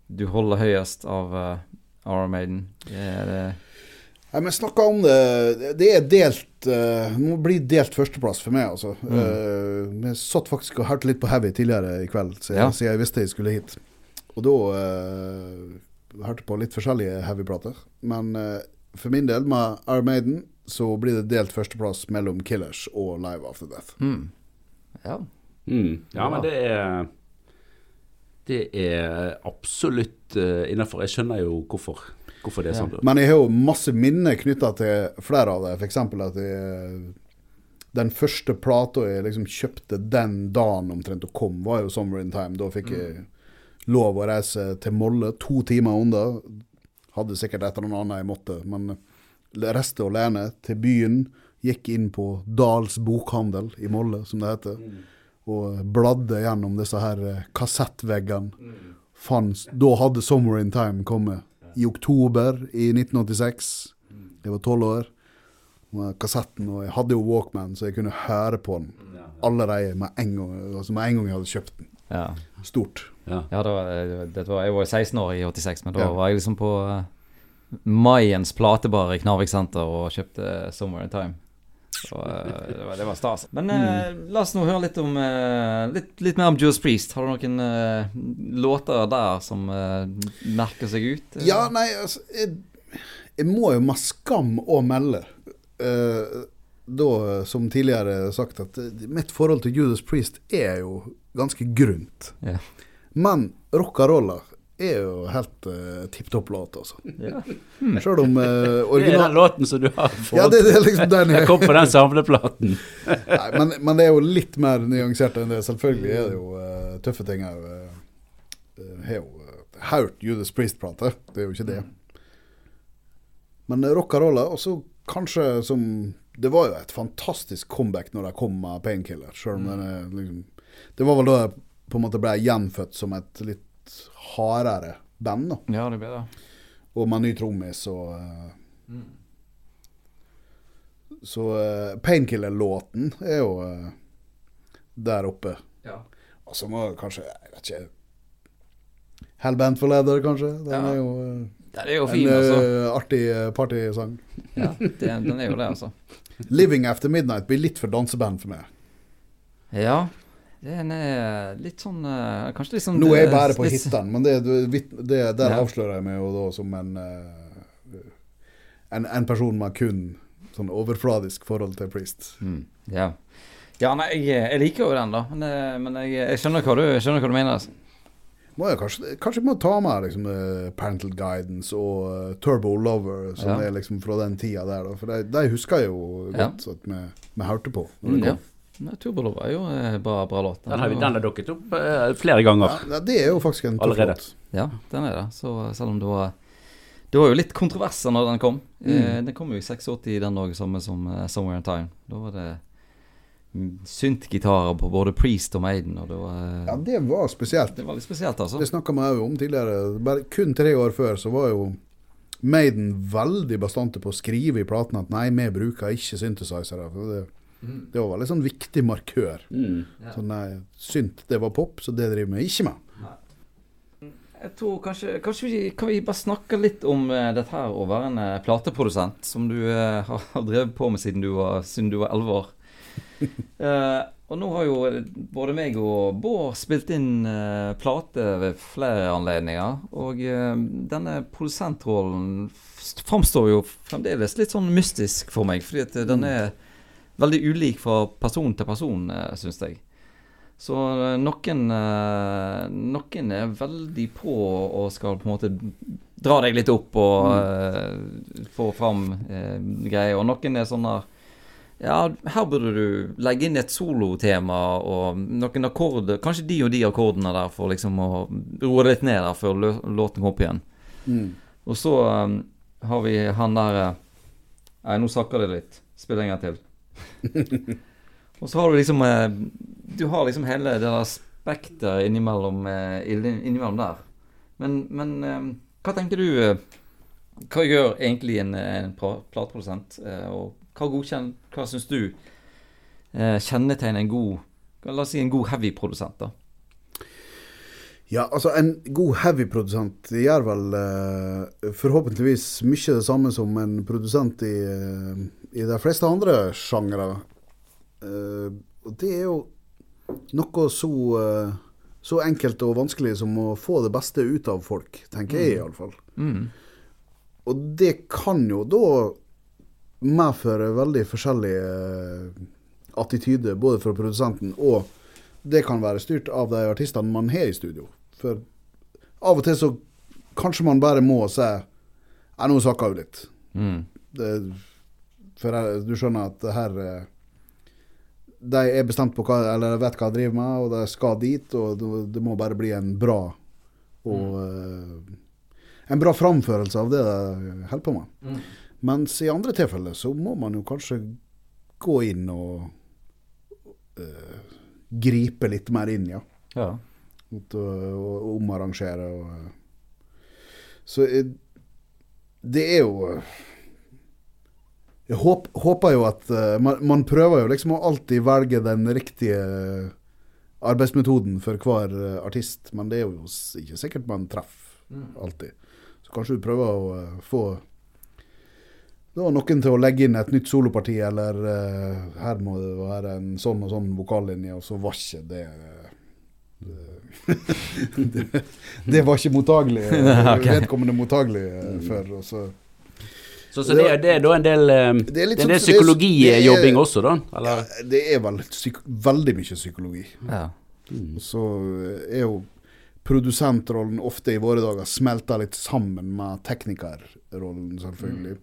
du holder høyest av uh, Iron Maiden? Er det Nei, men snakka om det Det er delt uh, må bli delt førsteplass for meg, altså. Mm. Uh, jeg satt faktisk og hørte litt på Heavy tidligere i kveld, siden, Ja. jeg visste jeg skulle hit. Og da uh, hørte på litt forskjellige heavy-plater. Men uh, for min del, med Iron Maiden, så blir det delt førsteplass mellom Killers og Live After Death. mm. Ja. Mm. Ja, Ja. men det er Det er absolutt uh, innafor. Jeg skjønner jo hvorfor, hvorfor det er Ja. sånn. Men jeg har jo masse minner knytta til flere av det. F.eks. at jeg den første plata jeg liksom kjøpte den dagen omtrent og kom, var jo 'Summer in Time'. Da fikk jeg lov å reise til Molle, to timer unna. Hadde sikkert et eller annet jeg måtte, men reiste alene til byen. Gikk inn på Dals bokhandel i Molle, som det heter, og bladde gjennom disse her eh, kassettveggene. Fanns, da hadde 'Summer in Time' kommet. I oktober i 1986. Jeg var tolv år. Med kassetten, og jeg hadde jo Walkman, så jeg kunne høre på den allerede med en gang, altså med en gang jeg hadde kjøpt den. ja. Stort. Ja. Ja, da, eh, det var, jeg var 16 år i 86, men da Ja. var jeg liksom på uh, Maiens platebar i Knarvik senter og kjøpte 'Somewhere in Time'. Så, eh, det, var, det var stas. Men eh, la oss nå høre litt om eh, litt, litt mer om Judas Priest. Har du noen eh, låter der som eh, merker seg ut? Ja, nei, altså Jeg, jeg må jo med skam å melde, da som tidligere sagt, at mitt forhold til Judas Priest er jo ganske grunt. Yeah. Men Rockarolla er jo helt uh, tipp topp låt, altså. Ja. Sjøl om uh, Det er den låten som du har fått. Ja, det, det er liksom den Jeg kom på den samleplaten. Nei, men, men det er jo litt mer nyansert enn det. Selvfølgelig er det jo uh, tøffe ting her. Har jo hørt Judas Priest-plater, det er jo ikke det. Men uh, rockarolla, og så kanskje som Det var jo et fantastisk comeback når de kom med Painkiller, sjøl om den er liksom Det var vel da jeg på en måte ble gjenfødt som et litt hardere band, da. ja, det blir det. Og med ny trommis og mm. Så uh, Painkiller-låten er jo uh, der oppe. Ja. Og så må kanskje Jeg vet ikke Hellband for Leather, kanskje. Den Ja. er jo uh, Ja, det er jo en fin, altså. eh, artig partysang. Ja, det, den er jo det, altså. 'Living After Midnight' blir litt for danseband for meg. Ja. Den er litt sånn eh, Kanskje litt sånn Nå er jeg eh, bare på hittene, men det, det, det, der Ja. avslører jeg meg jo da som en, eh, en En person med kun sånn overfladisk forhold til Priest. Mm, ja. ja, nei, jeg, jeg liker jo den, da. Men, eh, men jeg, jeg skjønner du, jeg skjønner hva du mener. Altså. Må jeg kanskje, kanskje må ta med liksom, eh, Parental Guidance og uh, Turbo Lover, som Ja. er liksom fra den tida der. Da. For de, de husker jeg jo Ja. godt at vi, hørte på. Når Mm, det ja. kom. Nei, Turbolov er jo en bra, bra låt. Den har, vi- er den har dukket opp eh, flere ganger. Ja, det er jo faktisk en tøff Allerede. låt. Ja, den er det. Så selv om det var Det var jo litt kontroverser når den kom. Eh, Mm. den kom jo i 86, den òg, samme som uh, 'Somewhere in Time'. Da var det mm, syntgitarer på både Priest og Maiden, og det var, Ja, det var spesielt. det var litt spesielt, altså. Det snakka vi òg om tidligere. Bare kun tre år før så var jo Maiden veldig bastante på å skrive i platene at nei, vi bruker ikke synthesizere. For det, det var veldig sånn viktig markør. Mm. Så nei, synt det var pop, så det driver vi ikke med. Jeg tror kanskje, kanskje vi kan vi bare snakke litt om uh, dette her å være en uh, plateprodusent, som du uh, har, drevet på med siden du var siden du var 11 år. Eh, og nå har jo både meg og Bård spilt inn plate ved flere anledninger. Og denne produsentrollen framstår jo fremdeles litt sånn mystisk for meg, fordi at den er veldig ulik fra person til person, uh, syns jeg. Så eh, noen, eh, noen er veldig på og skal på en måte dra deg litt opp og eh, få fram eh, greier. Og noen er sånn der Ja, her burde du legge inn et solotema og noen akkorder Kanskje de og de akkordene der for liksom å roe litt ned der før låten kommer opp igjen. Mm. Og så um, har vi han der eh, Nei, nå sakker det litt. Spill en gang til. og så har du liksom eh, Du har liksom hele det der spekteret innimellom, eh, innimellom der. Men, men eh, hva tenker du Hva gjør egentlig en, en plateprodusent? Og hva godkjenn, Hva syns du kjennetegner en god La oss si en god heavy-produsent, da? Ja, altså en god heavy-produsent gjør vel eh, forhåpentligvis mye det samme som en produsent i, eh, i de fleste andre sjangre. Eh, og det er jo noe så, eh, så enkelt og vanskelig som å få det beste ut av folk, tenker jeg iallfall. Mm. Og det kan jo da medføre veldig forskjellige eh, attityder, både fra produsenten og det kan være styrt av de artistene man har i studio. For av og til så kanskje man bare må si Ja, nå sakka hun litt. Mm. Det, for du skjønner at det her eh, De er bestemt på hva Eller vet hva de driver med, og de skal dit. Og det, må bare bli en bra og mm. En bra framførelse av det de holder på med. Mens i andre tilfeller så må man jo kanskje gå inn og uh, gripe litt mer inn, ja. Ja. Å omarrangere. Så det er jo Jeg håp, håper jo at eh, man, man prøver jo liksom å alltid velge den riktige arbeidsmetoden for hver eh, artist, men det er jo ikke sikkert man treffer alltid. Så kanskje du prøver å eh, få da noen til å legge inn et nytt soloparti, eller uh, her må det være en sånn og sånn vokallinje, og så var ikke det det, det, det var ikke mottagelig. okay. Vedkommende mottagelig eh, for. Og så. Så, så det, er, det er da en del eh, Det er er sånn- del er- psykologijobbing også, da? Eller? Det er vel psyk veldig mye psykologi. ja. Mm. så er jo produsentrollen ofte i våre dager smelta litt sammen med teknikerrollen, selvfølgelig.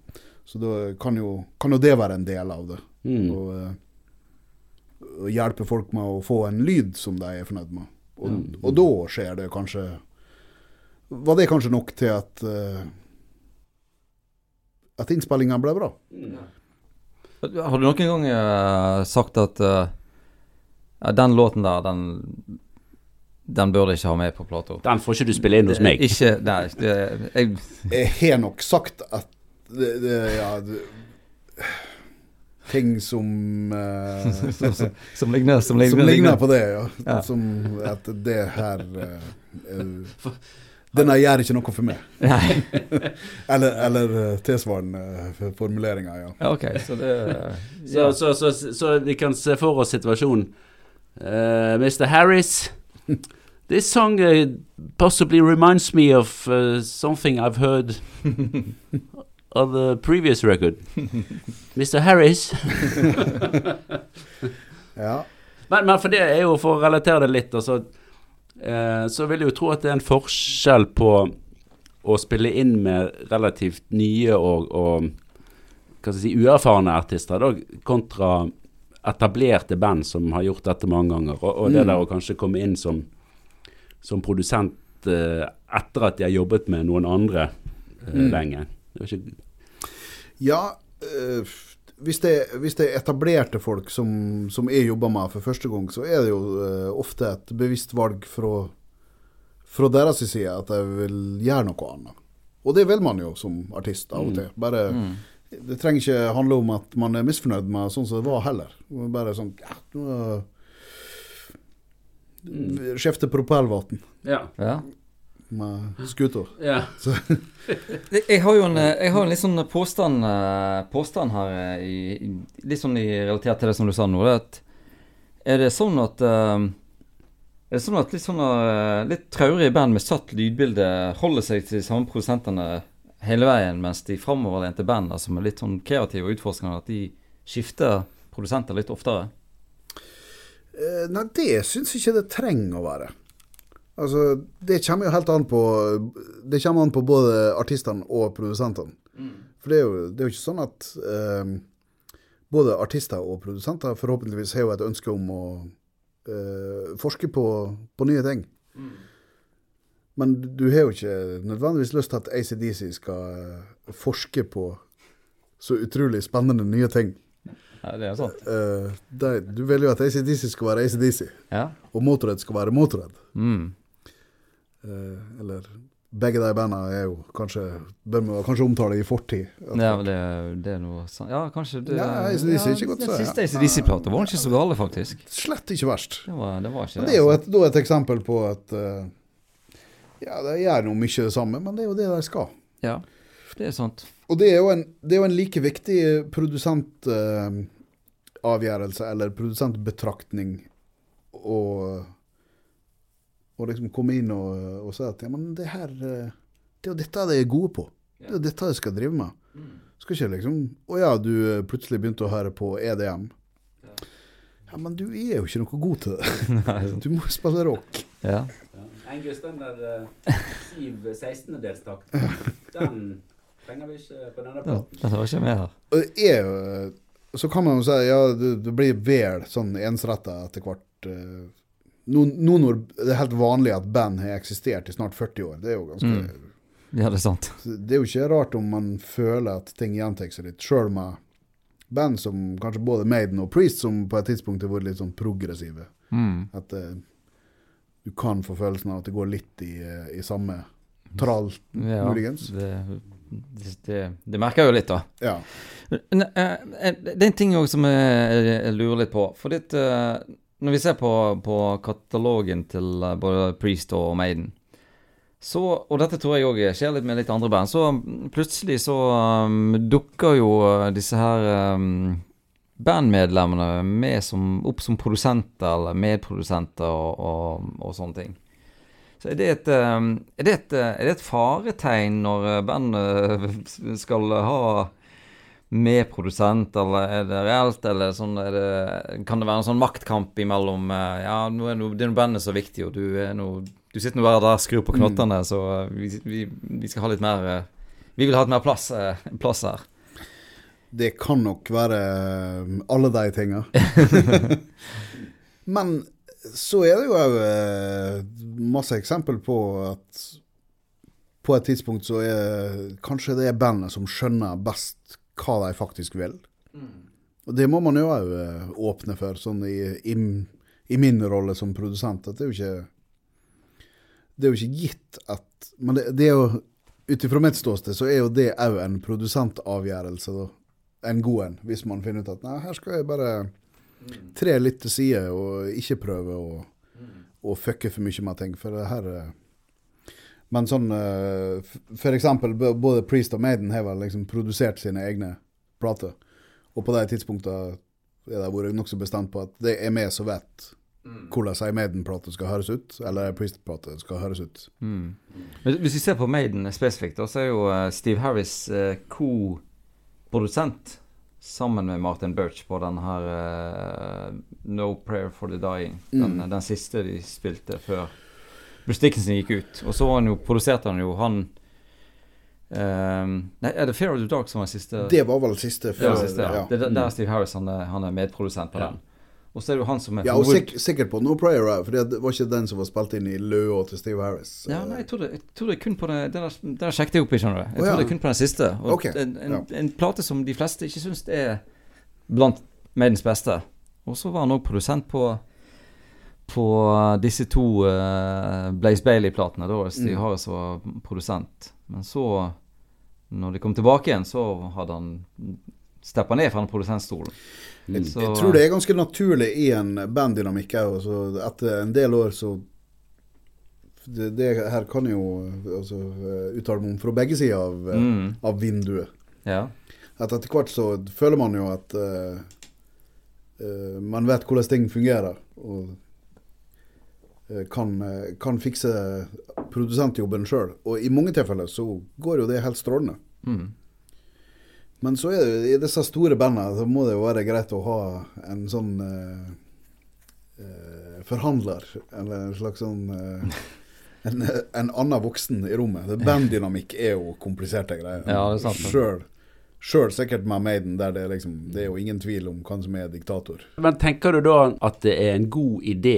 Så da kan jo, kan jo det være en del av det. Mm. Og, eh, og hjelpe folk med å få en lyd som de er fornøyd med. Og, og da skjer det kanskje Var det kanskje nok til at uh, At innspillinga ble bra? Har du noen gang uh, sagt at uh, den låten der, den Den bør du ikke ha med på plata? Den får ikke du spille inn hos meg. Ikke Nei. Det, jeg, Jeg har nok sagt at det, det, ja, det, Ting som eh, som, som, som ligner Som ligner, Som ligner på det, ja. Ja. Som at det her eh, eh, Denne gjør ikke noe for meg. Eller, eller eh, tilsvarende formuleringer, ja. Ja, OK, så det Så, så, så, så vi kan se for oss situasjonen. Uh, Mr. Harris, this song uh, possibly reminds me of uh, something I've heard on the previous record. Mr. Harris. ja. Men, men for det er jo for å relatere det litt, altså, eh, så vil jeg jo tro at det er en forskjell på å spille inn med relativt nye og, og hva skal jeg si, uerfarne artister, da, kontra etablerte band som har gjort dette mange ganger. Og, og det Mm. der å kanskje komme inn som, som produsent eh, etter at de har jobbet med noen andre eh, Mm. lenge. Det er ikke, Ja, øh, hvis, det, hvis det er etablerte folk som, som jeg jobber med for første gang, så er det jo øh, ofte et bevisst valg fra, fra deres side at jeg vil gjøre noe annet. Og det vil man jo som artist av og til. Bare, Det trenger ikke handle om at man er misfornøyd med sånn som det var heller. Bare sånn ja, nå, Skifte propellvann ja. Ja. Med scooter. ja. Jeg jeg har jo en, jeg har en litt sånn påstand, eh, påstand her, eh, i, litt sånn i relatert til det som du sa nå. At, er det sånn at eh, er det sånn at litt sånne litt traurige band med satt lydbilde holder seg til de samme produsentene hele veien, mens de framoverlente bandene som er litt sånn kreative og utforskende, at de skifter produsenter litt oftere? Eh, Nei, det syns jeg ikke det trenger å være. Altså, det kommer jo helt an på Det kommer an på både artistene og produsentene. For det er, jo, det er jo ikke sånn at eh, både artister og produsenter forhåpentligvis har jo et ønske om å eh, forske på, på nye ting. Men du har jo ikke nødvendigvis lyst til at ACDC skal eh, forske på så utrolig spennende nye ting. Ja, det er sant. Uh, det, du vil jo at ACDC skal være ACDC, Ja. og Motorhead skal være Motorhead. Mm. Eh, eller begge de bandene er jo kanskje Bør vi kanskje omtale i fortid. Ja, det, det er noe sant. Ja, kanskje det Ja, jeg synes, er ikke godt, Den ja. siste ACDC-plata var ikke så gale, faktisk. Slett ikke verst. Det var, det var ikke Men det er jo et, et eksempel på at eh, Ja, de gjør nå mye det samme, men det er jo det de skal. Ja, det er sant. Og det er jo en, det er jo en like viktig produsentavgjørelse, eller produsentbetraktning, å å liksom komme inn og, og si at ja, men det her eh, Det er jo dette de er gode på. Det er jo dette de skal drive med. Skal ikke liksom Å ja, du eh, plutselig begynte å høre på EDM. Ja, men du er jo ikke noe god til det. Du må spille rock. Ja. Angus, den der uh, Siv 16-delstakt, den trenger vi ikke på denne ja. platen. Dette var ikke med her. Og det er Så kan man jo si ja, det, det blir vel sånn ensretta etter hvert. eh, Nå, nå når det er helt vanlig at band har eksistert i snart 40 år, det er jo ganske Mm. Ja, det er sant. Det er jo ikke rart om man føler at ting gjentar seg litt, sjøl med band som kanskje både Maiden og Priest, som på et tidspunkt har vært litt sånn progressive. Mm. At uh, du kan få følelsen av at det går litt i, eh, i samme trall, Ja, muligens. det, det, det, det merker jeg jo litt, da. Ja. Eh, Det er en ting òg som jeg, jeg lurer litt på. For ditt, eh, når vi ser på, på katalogen til eh, både Priest og Maiden, så, og dette tror jeg òg skjer litt med litt andre band, så plutselig så um, dukker jo eh, disse her um, bandmedlemmene med som, opp som produsenter eller medprodusenter og, og, og sånne ting. Så er det, et, um, er, det et, er det et faretegn når bandet skal ha medprodusent, eller er det reelt, eller sånn, er det, kan det være en sånn maktkamp imellom eh, Ja, nå er no, det er bandet så viktig, og du er nå Du sitter nå bare der og skrur på knottene, så eh, vi, vi, vi skal ha litt mer eh, Vi vil ha litt mer plass, plass her. Det kan nok være alle de tinga. Men så er det jo òg masse eksempel på at på et tidspunkt så er kanskje det er bandet som skjønner best hva de faktisk vil. Og det må man jo òg åpne for, sånn i, i, i min rolle som produsent. At det er jo ikke Det er jo ikke gitt at Men det, det er jo ut ifra mitt ståsted så er jo det òg en produsentavgjørelse, da. En god en. Hvis man finner ut at nei, her skal jeg bare tre litt til side og ikke prøve å, å fucke for mye med ting. For det her eh, Men sånn uh, F.eks. For eksempel, både Priest og Maiden har vel liksom produsert sine egne plater. Og på de tidspunktene har de vært nokså bestemt på at det er vi som vet hvordan ei Maiden-plate skal høres ut, eller ei Priest-plate skal høres ut. Mm. Men Hvis vi ser på Maiden spesifikt, så er jo eh, Steve Harris eh, co-produsent sammen med Martin Birch på den her eh, No Prayer for the Dying. Den, Mm. den siste de spilte før Bruce Dickinson gikk ut. Og så han jo, produserte han jo han um, Nei, er det Fear of the Dark som var siste? Det var vel siste Det ja, siste, ja. ja. Det, er der- er Steve Harris han er, han er medprodusent på den. Og så er det jo han som er Ja, og sik sikkert på No Prayer for det var ikke den som var spilt inn i løa til Steve Harris. Ja, nei, jeg tror det, jeg tror det er kun på den der, det der sjekket jeg opp i, skjønner du. Jeg Å, tror det er kun på den siste. Og okay. en, en, en plate som de fleste ikke syns er blant Maidens beste. Og så var han òg produsent på på disse to uh, Blaze Bailey-platene. Da Steve Mm. Harris var produsent. Men så, når de kom tilbake igjen, så hadde han steppa ned fra den produsentstolen. Mm. Så- Jeg tror det er ganske naturlig i en banddynamikk òg. så Etter en del år så det, det her kan jo altså, uttale meg om fra begge sider av, eh, Mm. av vinduet. Ja. At etter hvert så føler man jo at uh, uh, man vet hvordan ting fungerer. Og kan, eh, kan fikse produsentjobben sjøl. Og i mange tilfeller så går jo det helt strålende. Mm. Men så er det i disse store bandene så må det jo være greit å ha en sånn eh, eh, forhandler, eller en slags sånn eh, en, en annen voksen i rommet. Det- Banddynamikk er jo kompliserte greier. Ja, det er sant. Selv, sjøl sikkert med Maiden, der det liksom Det er jo ingen tvil om hvem som er diktator. Men tenker du da at det er en god idé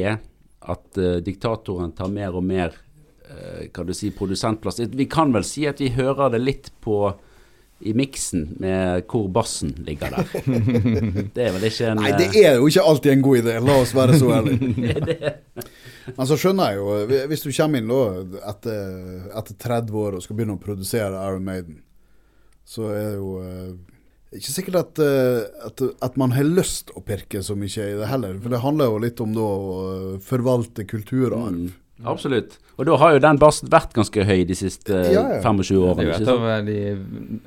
at uh, diktatoren tar mer og mer uh, kan du si, produsentplass? Vi kan vel si at vi hører det litt på i miksen med hvor bassen ligger der. Det er vel ikke en Nei, eh, det er jo ikke alltid en god idé, la oss være så ærlige. Men så skjønner jeg jo, hvis du kommer inn da etter, etter 30 år og skal begynne å produsere Iron Maiden, så er det jo eh, ikke sikkert at, eh, at, at man har lyst å pirke så mye i det heller. For det handler jo litt om da å forvalte kulturarv. Mm. Absolutt. Og da har jo den bassen vært ganske høy de siste eh, Ja, ja. 25 Det er jo et av de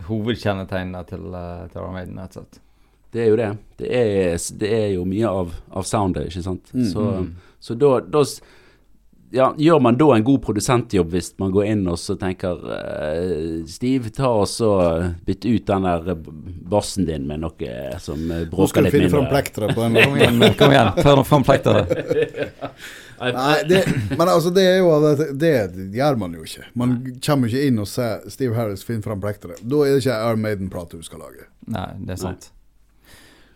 hovedkjennetegnene til, til Iron Maiden, rett og slett. Det er jo det. Det er, det er jo mye av, av soundet, ikke sant. Mm. Så, så da, da ja, Gjør man da en god produsentjobb hvis man går inn og så tenker uh, Steve, ta og så bytt ut den der bassen din med noe som eh, Nå bråker skal du litt finne fram mindre. plekteret på en Kom igjen, kom igjen. Fram plekteret. Nei, det, men altså, det er jo det, det gjør man jo ikke. Man kommer ikke inn og ser Steve Harris finne fram plekteret. Da er det ikke Iron Maiden-plate du skal lage. Nei, det er sant.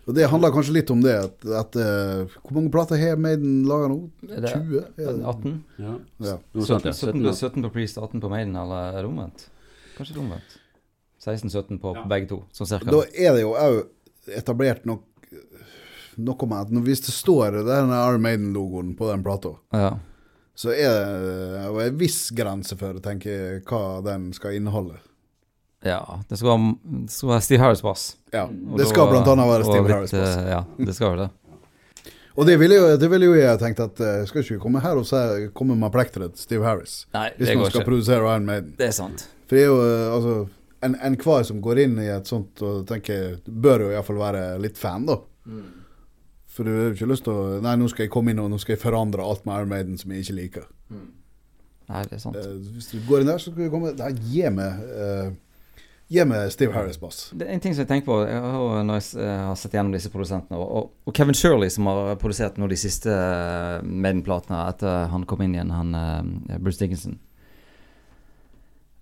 Og Det handler kanskje litt om det at, at uh, Hvor mange plater har Maiden laga nå? Er det 20? Er det? 18? Ja. Ja. 17, 17, 17, 17 på Priest, 18 på Maiden, eller er det omvendt? Kanskje det er omvendt. 16-17 på Ja. begge to, sånn cirka. Da er det jo òg etablert nok noe med at når- hvis det står denne Iron Maiden-logoen på den plata, Ja. så er det en viss grense for tenker jeg, hva den skal inneholde. Ja. Det skal være, det skal være Steve Harris bass. Ja, Det skal blant annet være Steve litt, Harris. bass. eh, Ja, det skal jo det. Og det ville jo, det ville jo jeg tenkt at jeg skal ikke komme her og se, komme med plekteret til Steve Harris. Nei, Hvis man skal ikke. produsere Iron Maiden. Det er sant. For det er jo altså Enhver en- som går inn i et sånt og tenker Bør jo iallfall være litt fan, da. For du har jo ikke lyst til å Nei, nå skal jeg komme inn og nå skal jeg forandre alt med Iron Maiden som jeg ikke liker. Nei, det er sant. Eh, hvis du går inn der, så skal du komme Nei, gi meg eh, Gi meg Steve Harris-bass. Det er en ting som jeg tenker på når jeg eh, har sett gjennom disse produsentene, og, og, Kevin Shirley, som har produsert nå de siste eh, Maiden-platene etter han kom inn igjen, han eh, Bruce Dickinson.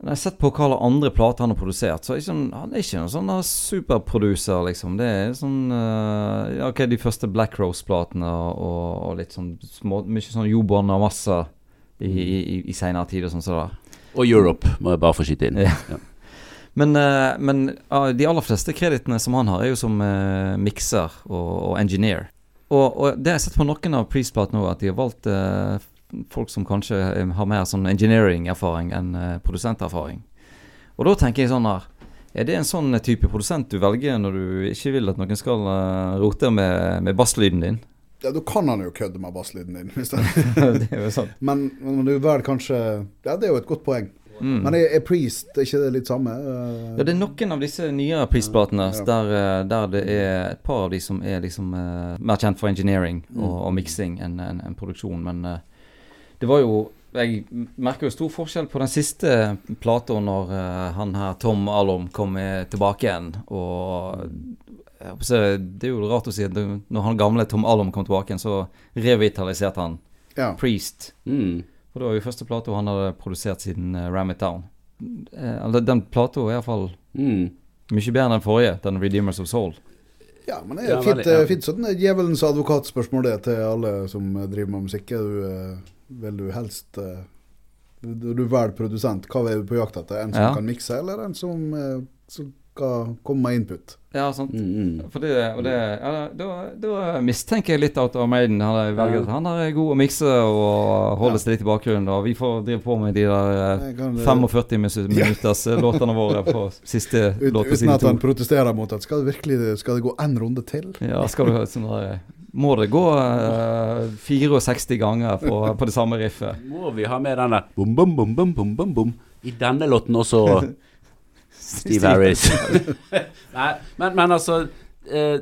Når jeg har sett på hva alle andre plater han har produsert, så er ikke, han- han er ikke noen sånn superproducer, liksom. Det er sånn uh, ja, Ok, de første Black Rose-platene og, og, litt sånn små Mye sånn Jobon og masse i, i, i, i seinere tid og sånn Så. Og Europe, må jeg bare få skyte inn. Ja. Men, eh, men ah, de aller fleste kredittene som han har, er jo som uh, mikser og, og engineer. Og, og det har jeg sett på noen av Priest-platene òg, at de har valgt eh, folk som kanskje eh, har mer sånn engineering-erfaring enn eh, produsenterfaring. Og da tenker jeg sånn her Er det en sånn type produsent du velger når du ikke vil at noen skal eh, rote med, med basslyden din? Ja, da kan han jo kødde med basslyden din. Hvis det, det er jo sånn. men, men du vel kanskje Ja, det er jo et godt poeng. Mm. Men er, er Priest er ikke det litt samme? Uh, Ja, det er noen av disse nyere Priest-platene Ja. der, eh, der det er et par av de som er liksom uh, mer kjent for engineering og, og miksing enn en, en produksjon. Men uh, det var jo Jeg merker jo stor forskjell på den siste plata når han her Tom Alom kom tilbake igjen. Og det er jo rart å si at når han gamle Tom Alom kom tilbake igjen, så revitaliserte han ja. Priest. Mm. Og det var jo første plata han hadde produsert siden uh, Ram It Down. Uh, den plata er iallfall Mm. mye bedre enn den forrige, den Redeemers of Soul. ja, men det er Ja, fint, veldig, ja. eh, fint sånn eh, djevelens advokatspørsmål det til alle som eh, driver med musikk. Er du, eh, vil du helst eh, Du du velger produsent, hva er du på jakt etter? En som Ja. kan mikse, eller en som, eh, som skal komme med input? Ja, sant. Mm, mm. Det, og det, ja, da, da mistenker jeg litt at Maiden han har ja. han er god å mikse og holde Ja. seg litt i bakgrunnen. Og vi får drive på med de der eh, Jeg kan, eh, 45 min- minutters eh, låtene våre på siste ut, låt på uten at han to. protesterer mot at skal det virkelig skal det gå en runde til? Ja, skal du sånn der Må det gå uh, 64 ganger på, på det samme riffet? Må vi ha med denne bom, bom, bom, bom, bom, bom, bom. I denne låten også Steve Harris. Nei, men, men altså eh,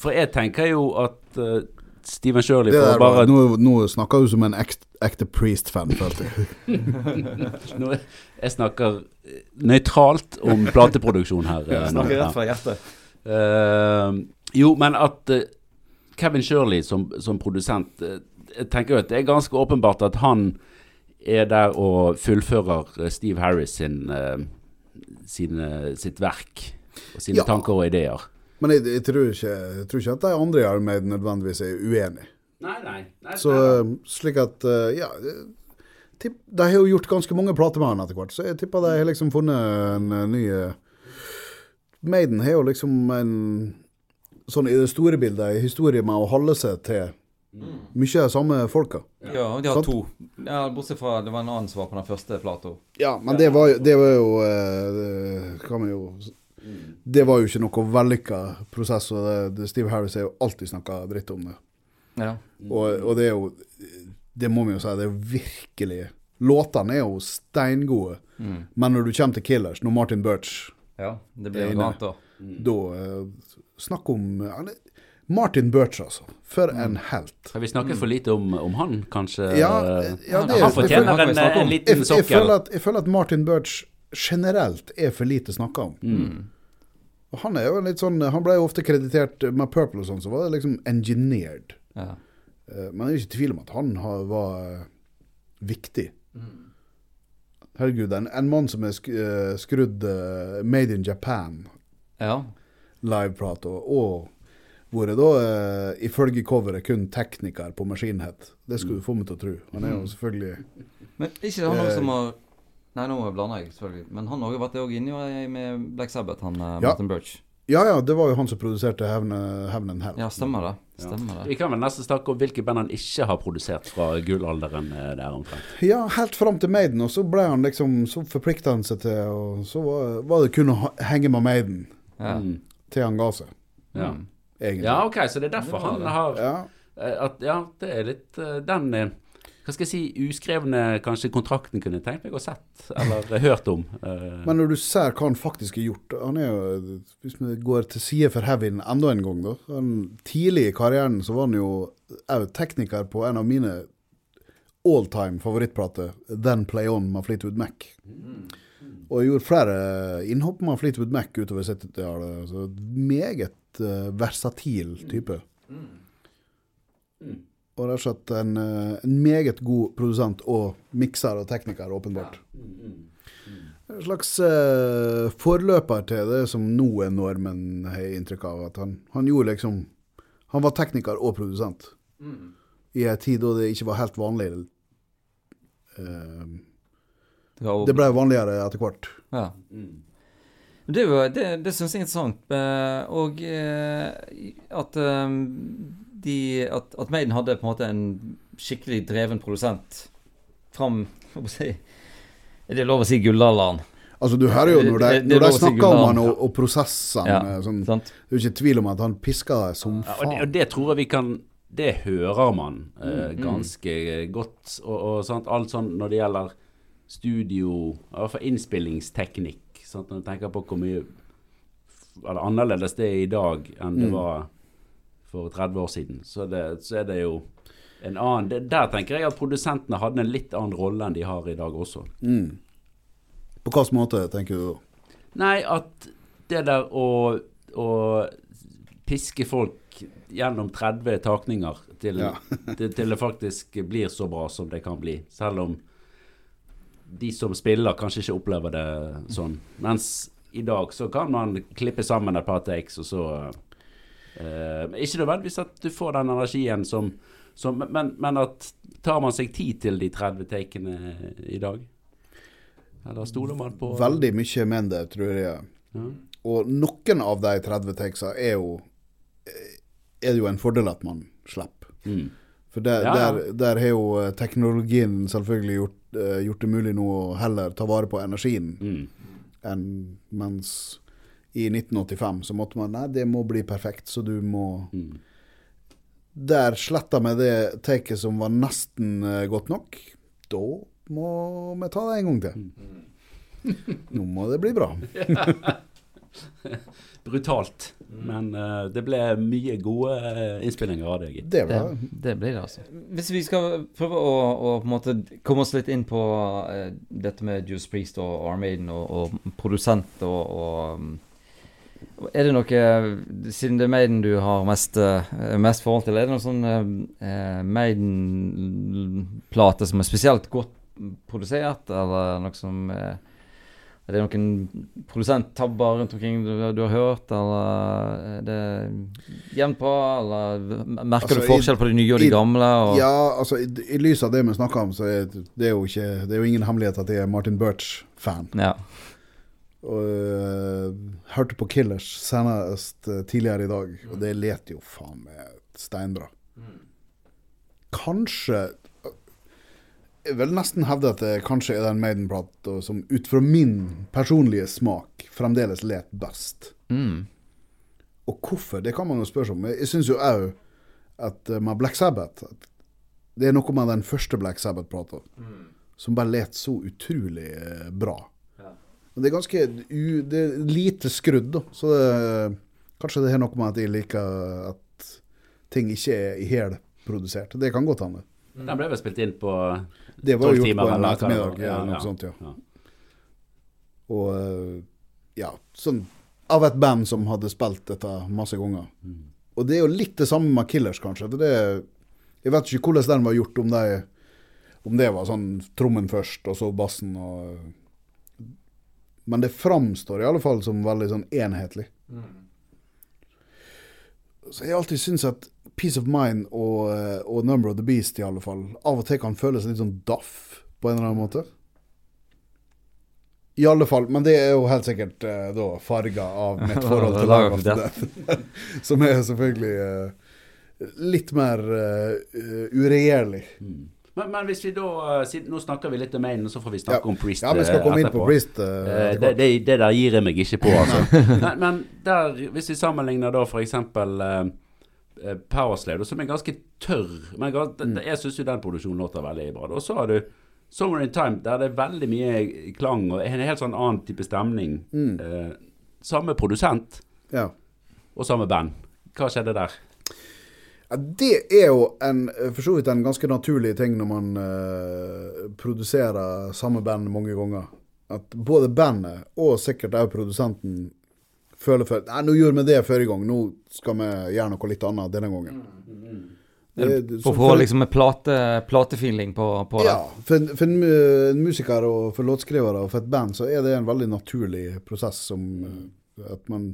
For jeg tenker jo at eh, Steven Shirley får bare nå, nå snakker du som en ekte, ekte Priest-fan, følte jeg. Jeg snakker eh, nøytralt om plateproduksjon her. Jeg. Snakker rett fra hjertet. Uh, jo, men at uh, Kevin Shirley som, som produsent uh, Jeg tenker jo at det er ganske åpenbart at han er der og fullfører eh, Steve Harris sin, eh, sine, sitt verk og sine Ja. tanker og ideer. Men jeg, jeg, tror ikke, jeg tror ikke at de andre i Armade nødvendigvis er uenige. Nei, nei. nei, Så eh, slik at eh, Ja. eh, Tipp, de har jo gjort ganske mange plater med han etter hvert, så jeg tipper de har liksom funnet en ny Maiden har jo liksom en Sånn i det store bildet, en historie med å holde seg til mye av de samme folka. Ja, de har Sant. to. Ja, Bortsett fra det var en annen som var på den første plata. Ja, men det var, det var jo eh, Det kan man jo Det var jo ikke noe vellykka prosess, og det, Steve Harris har jo alltid snakka dritt om det. Ja. Og, og det er jo Det må vi jo si, det er virkelig Låtene er jo steingode, men når du kommer til Killers, når Martin Birch Ja, det blir jo annet da. Da eh, Snakk om Martin Birch, altså. For en helt. Har vi snakket for lite om, om han, kanskje? Ja, ja, det- han fortjener det- en, det- en en, liten jeg, sokkel. føler at, jeg føler at Martin Birch generelt er for lite snakka om. Mm. Og Han er jo litt sånn Han ble jo ofte kreditert med Purple og sånn, så var det liksom engineered. Ja. Eh, Men det er jo ikke tvil om at han har, var viktig. viktig. Herregud, en, en mann som er eh, skrudd uh, Made in Japan ja. liveprat og, og vært da eh, ifølge coveret kun tekniker på maskinhet. Det skulle du få meg til å tro. Han er jo selvfølgelig Men ikke han også Eh. som har Nei, nå blander jeg selvfølgelig. Men han har vært òg inni med Black Sabbath, han eh, Ja. Martin Birch. Ja ja, det var jo han som produserte Hevnen Heaven Hell. Ja, stemmer det. Stemmer det. Vi kan vel nesten snakke om hvilke band han ikke har produsert fra gullalderen eh, der omtrent. Ja, helt fram til Maiden, og så ble han liksom Så forplikta han seg til Og så var, var det kun å henge med Maiden Ja. Mm. til han ga seg, Ja. Mm. Egentlig. ja, OK, så det er derfor han har Ja. eh, at, Ja, det er litt eh, den eh, Hva skal jeg si Uskrevne kanskje kontrakten kunne tenkt meg å sett, eller hørt om. Men når du ser hva han faktisk har gjort Han er jo Hvis vi går til side for Heavyen enda en gang, da. Han, tidlig i karrieren så var han jo tekniker på en av mine all time favorittplater, Then Play On med Fleetwood Mac. Og gjorde flere innhopp med Fleetwood Mac utover 70-tallet. Så meget uh, versatil type. Og rett og slett en, eh, en meget god produsent og mikser og tekniker, åpenbart. En slags uh, forløper til det som nå er normen, har jeg inntrykk av. At han, han gjorde liksom Han var tekniker og produsent. I en tid da det ikke var helt vanlig. Eh, Det ble vanligere etter hvert. Ja. Det, det, det syns jeg er interessant. eh, Og eh, at, eh, de, at, at Maiden hadde på en måte en skikkelig dreven produsent fram si, Er det lov å si gullalderen? Altså Du hører jo når de, Det- det- det når de snakker om han og, og prosessen Ja, eh, sånn, sant? Det er jo ikke tvil om at han pisker som som Ja, og, det, faen. og det tror jeg vi kan Det hører man Mm, eh, ganske godt. Og, og sant, alt sånn når det gjelder studio, i hvert fall innspillingsteknikk. Sant, når du tenker på hvor mye eller annerledes det er i dag enn det Mm. var for 30 år siden, så, det, så er det jo en annen det, Der tenker jeg at produsentene hadde en litt annen rolle enn de har i dag også. Mm. På hvilken måte, tenker du da? Nei, at det der å, å piske folk gjennom 30 takninger til, Ja. til, til det faktisk blir så bra som det kan bli. Selv om de som spiller kanskje ikke opplever det sånn. Mens i dag så kan man klippe sammen et par takes, og så eh, Ikke nødvendigvis at du får den energien som, som men, men at tar man seg tid til de 30 takene i dag? Eller stoler man på Veldig mye det, tror jeg. Ja. Og noen av de 30 takesa er jo Er det jo en fordel at man slipper. Mm. For der, Ja, ja. der, der har jo eh, teknologien selvfølgelig gjort, uh, gjort det mulig nå å heller ta vare på energien. Mm. enn mens i 1985 så måtte man Nei, det må bli perfekt, så du må Mm. Der sletta vi det taket som var nesten uh, godt nok. Da må vi ta det en gang til. Nå må det bli bra. Brutalt. Men uh, det ble mye gode eh, innspillinger av det, gitt. Det Det, det blir det, altså. Hvis vi skal prøve å, å på en måte komme oss litt inn på uh, dette med Juice Priest og Armaden og, og produsent og, og um, Er det noe, siden det er Maiden du har mest, eh, mest forhold til, er det noen sånn uh, Maiden-plate som er spesielt godt produsert, eller noe som eh, Er det noen produsenttabber rundt omkring du, du har hørt, eller er det jevnt bra, eller merker Altså, du forskjell på de nye og de i- gamle? Og, Ja, altså, i, i lys av det vi snakker om, så er det jo ikke Det er jo ingen hemmelighet at jeg er Martin Birch-fan. ja. Og uh, hørte på Killers senest uh, tidligere i dag, og det leter jo faen meg steinbra. Kanskje vil nesten hevde at det kanskje er den Maiden-plata som ut fra min personlige smak fremdeles let best. Mm. Og hvorfor, det kan man jo spørre seg om. Jeg syns jo òg at øh, med Black Sabbath at Det er noe med den første Black Sabbath-plata som bare let så utrolig eh, bra. Og det er ganske u, det er lite skrudd, da. Så det, kanskje det har noe med at jeg liker at ting ikke er i produsert. Det kan godt hende. Den ble vel spilt inn på Det var jo gjort på en eller ettermiddag, Ja, noe ja. sånt, ja. Ja. Og eh, ja, sånn av et band som hadde spilt dette masse ganger. Mm. Og det er jo litt det samme med Killers, kanskje. For det, jeg vet ikke hvordan den var gjort, om, det, om det var sånn trommen først, og så bassen og Men det framstår i alle fall som veldig sånn enhetlig. Så jeg alltid syns at Peace of Mind og, eh, og Number of the Beast i alle fall av og til kan føles litt sånn daff på en eller annen måte. I alle fall, men det er jo helt sikkert uh, da farga av mitt forhold til Live After Death. Som er selvfølgelig uh, litt mer uh, uregjerlig. Mm. Men, men hvis vi da Nå snakker vi litt om Maiden, og så får vi snakke Ja. om Priest Ja, vi skal komme komme inn på Priest. Eh, det, det, det der gir jeg meg ikke på, altså. men, men der, hvis vi sammenligner da f.eks. Uh, Powerslave, som er ganske tørr Men jeg syns jo den produksjonen låter veldig bra. Og så har du Summer in Time, der det er veldig mye klang og en helt sånn annen type stemning. Mm. Eh, samme produsent Ja. og samme band. Hva skjedde der? Ja, det er jo en, for så vidt en ganske naturlig ting når man eh, produserer samme band mange ganger. At både bandet og sikkert også produsenten føler for Nei, nå gjorde vi det forrige gang, nå skal vi gjøre noe litt annet denne gangen. Det- For å få liksom en plate, platefeeling på, på det. Ja, for, for en en musiker og for låtskrivere og for et band så er det en veldig naturlig prosess som eh, at man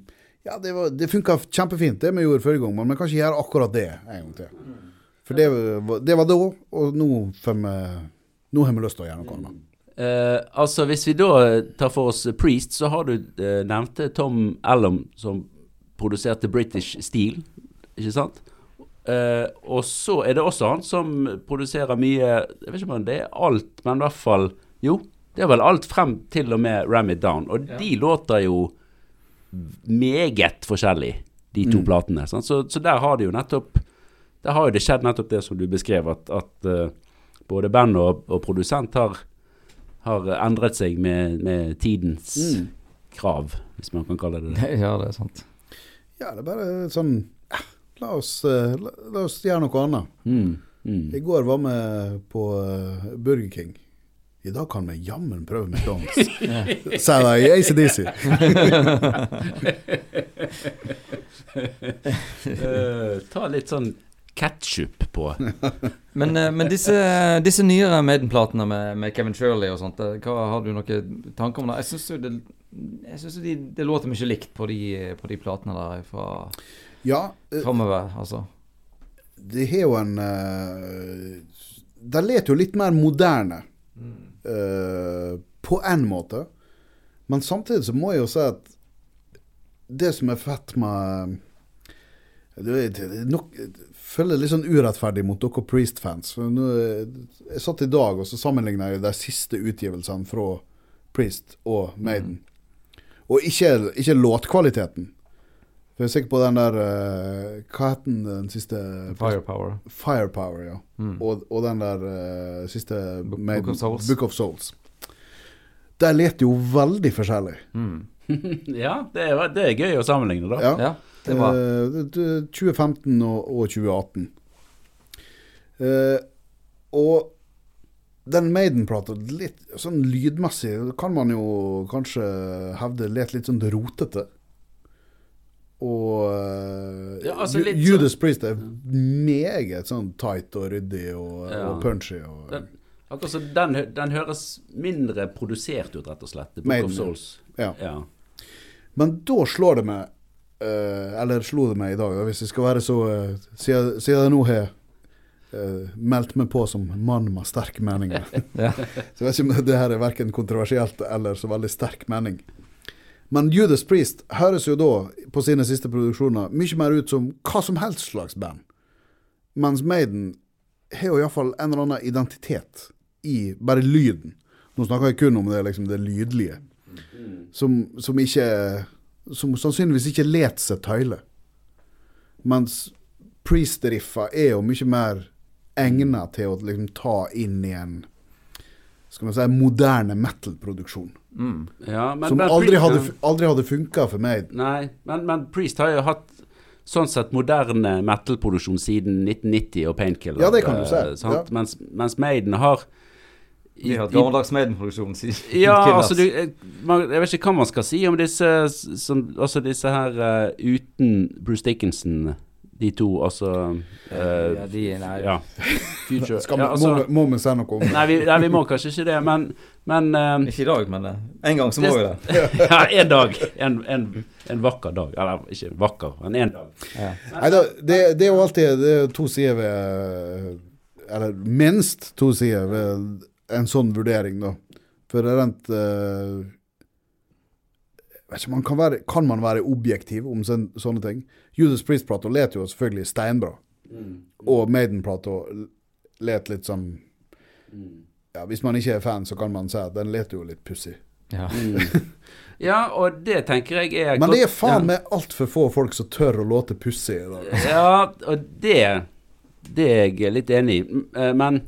Ja, det, var- det funka kjempefint det vi gjorde forrige gang, men vi kan ikke gjøre akkurat det en gang til. For det, var- det var da, og nå, får vi, nå har vi lyst til å gjøre noe annet. Eh, altså Hvis vi da tar for oss Priest, så har du eh, nevnte Tom Allom som produserte British Steel, ikke sant? Eh, og så er det også han som produserer mye Jeg vet ikke om det er alt, men i hvert fall Jo, det er vel alt frem til og med Ram It Down. Og de låter jo meget forskjellig, de to platene. Sant? Så, så der har det jo nettopp Der har jo det skjedd nettopp det som du beskrev, at, at uh, både band og, og produsent har har endret seg med, med tidens Mm. krav, hvis man kan kalle det det. Ja, det er sant. Ja, det er bare sånn ja, la, oss, eh, la, la oss gjøre noe annet. Mm. Mm. I går var vi på eh, Burger King. I dag kan vi jammen prøve McDonald's. Sa de i ACDC. Eh, ta litt sånn ketchup på. Men, eh, men disse, disse nyere Maiden-platene med, med Kevin Shirley og sånt, eh, hva har du noen tanker om det? Jeg syns jo det, jeg synes jo de, det låter mye likt på de, på de platene der fra Ja, uh, framover, altså. det har jo en uh, De leter jo litt mer moderne, eh, på en måte. Men samtidig så må jeg jo si at det som er fett med det er, nok, føler det litt sånn urettferdig mot dere Priest-fans. Nå, Jeg satt i dag og så sammenligna de siste utgivelsene fra Priest og Maiden. Og ikke, ikke låtkvaliteten. For jeg er sikker på den der eh, Hva het den, den siste Firepower. Firepower, ja. Mm. Og, og den der uh, siste Book- Maiden- Book of Souls. Book of Souls. De leter jo veldig forskjellig. Mm. ja, det er, det er gøy å sammenligne, da. Ja. Ja, det var Eh, det- det- 2015 og, og 2018. Eh, og den Maiden-plata, litt sånn lydmessig, kan man jo kanskje hevde let litt sånn rotete. Og eh, Ja, altså litt Judas Priest er meget sånn tight og ryddig og, Ja. og punchy. Og, Den, akkurat så den, den høres mindre produsert ut, rett og slett. Book Maiden, of. Souls. ja. Ja. Men da slår det meg Uh, Eller slo det meg i dag, da, hvis jeg skal være så uh, Siden, siden jeg nå har uh, meldt meg på som mann med sterke meninger. Ja. så jeg vet ikke om det her er verken kontroversielt eller så veldig sterk mening. Men Judas Priest høres jo da, på sine siste produksjoner, mye mer ut som hva som helst slags band. Mens Maiden har jo iallfall en eller annen identitet i bare lyden. Nå snakker jeg kun om det, liksom, det lydlige. Som, som ikke Som sannsynligvis ikke let seg tøyle. Mens Priest-riffa er jo mye mer egnet til å liksom ta inn i en skal man si, moderne metal-produksjon. Mm. Ja, men, Som men aldri hadde, aldri hadde funka for meg. Nei, men, men Priest har jo hatt sånn sett moderne metal-produksjon siden 1990 og Painkiller. Ja, det kan du si, eh, sant? ja. Mens, mens Maiden har i- Vi har hatt i- gammeldags Maiden-produksjon siden Ja, altså du, jeg, man, Jeg vet ikke hva man skal si om disse som, Altså disse her uh, uten Bruce Dickinson, de to, altså uh, ja, de, nei, Ja. Future Skal, ja, altså, må, må vi si noe om det? Nei, vi, nei, vi må kanskje ikke det, men, men uh, Ikke i dag, men eh, en gang så må vi det. Ja, en dag. En, en, en vakker dag. Eller ikke vakker, men en dag. Ja. Nei, da, det, det er jo alltid det er to sider ved Eller minst to sider ved en sånn vurdering, da. For det er rent uh, vet ikke, man kan, være, kan man være objektiv om sen, sånne ting? Judas Priest-plata let jo selvfølgelig steinbra. Og Maiden-plata let litt sånn ja, Hvis man ikke er fan, så kan man si at den let jo litt pussig. Ja. Ja, og det tenker jeg er Men det er faen meg altfor få folk som tør å låte pussig i dag. Ja, og det Det er jeg litt enig i. Eh, Men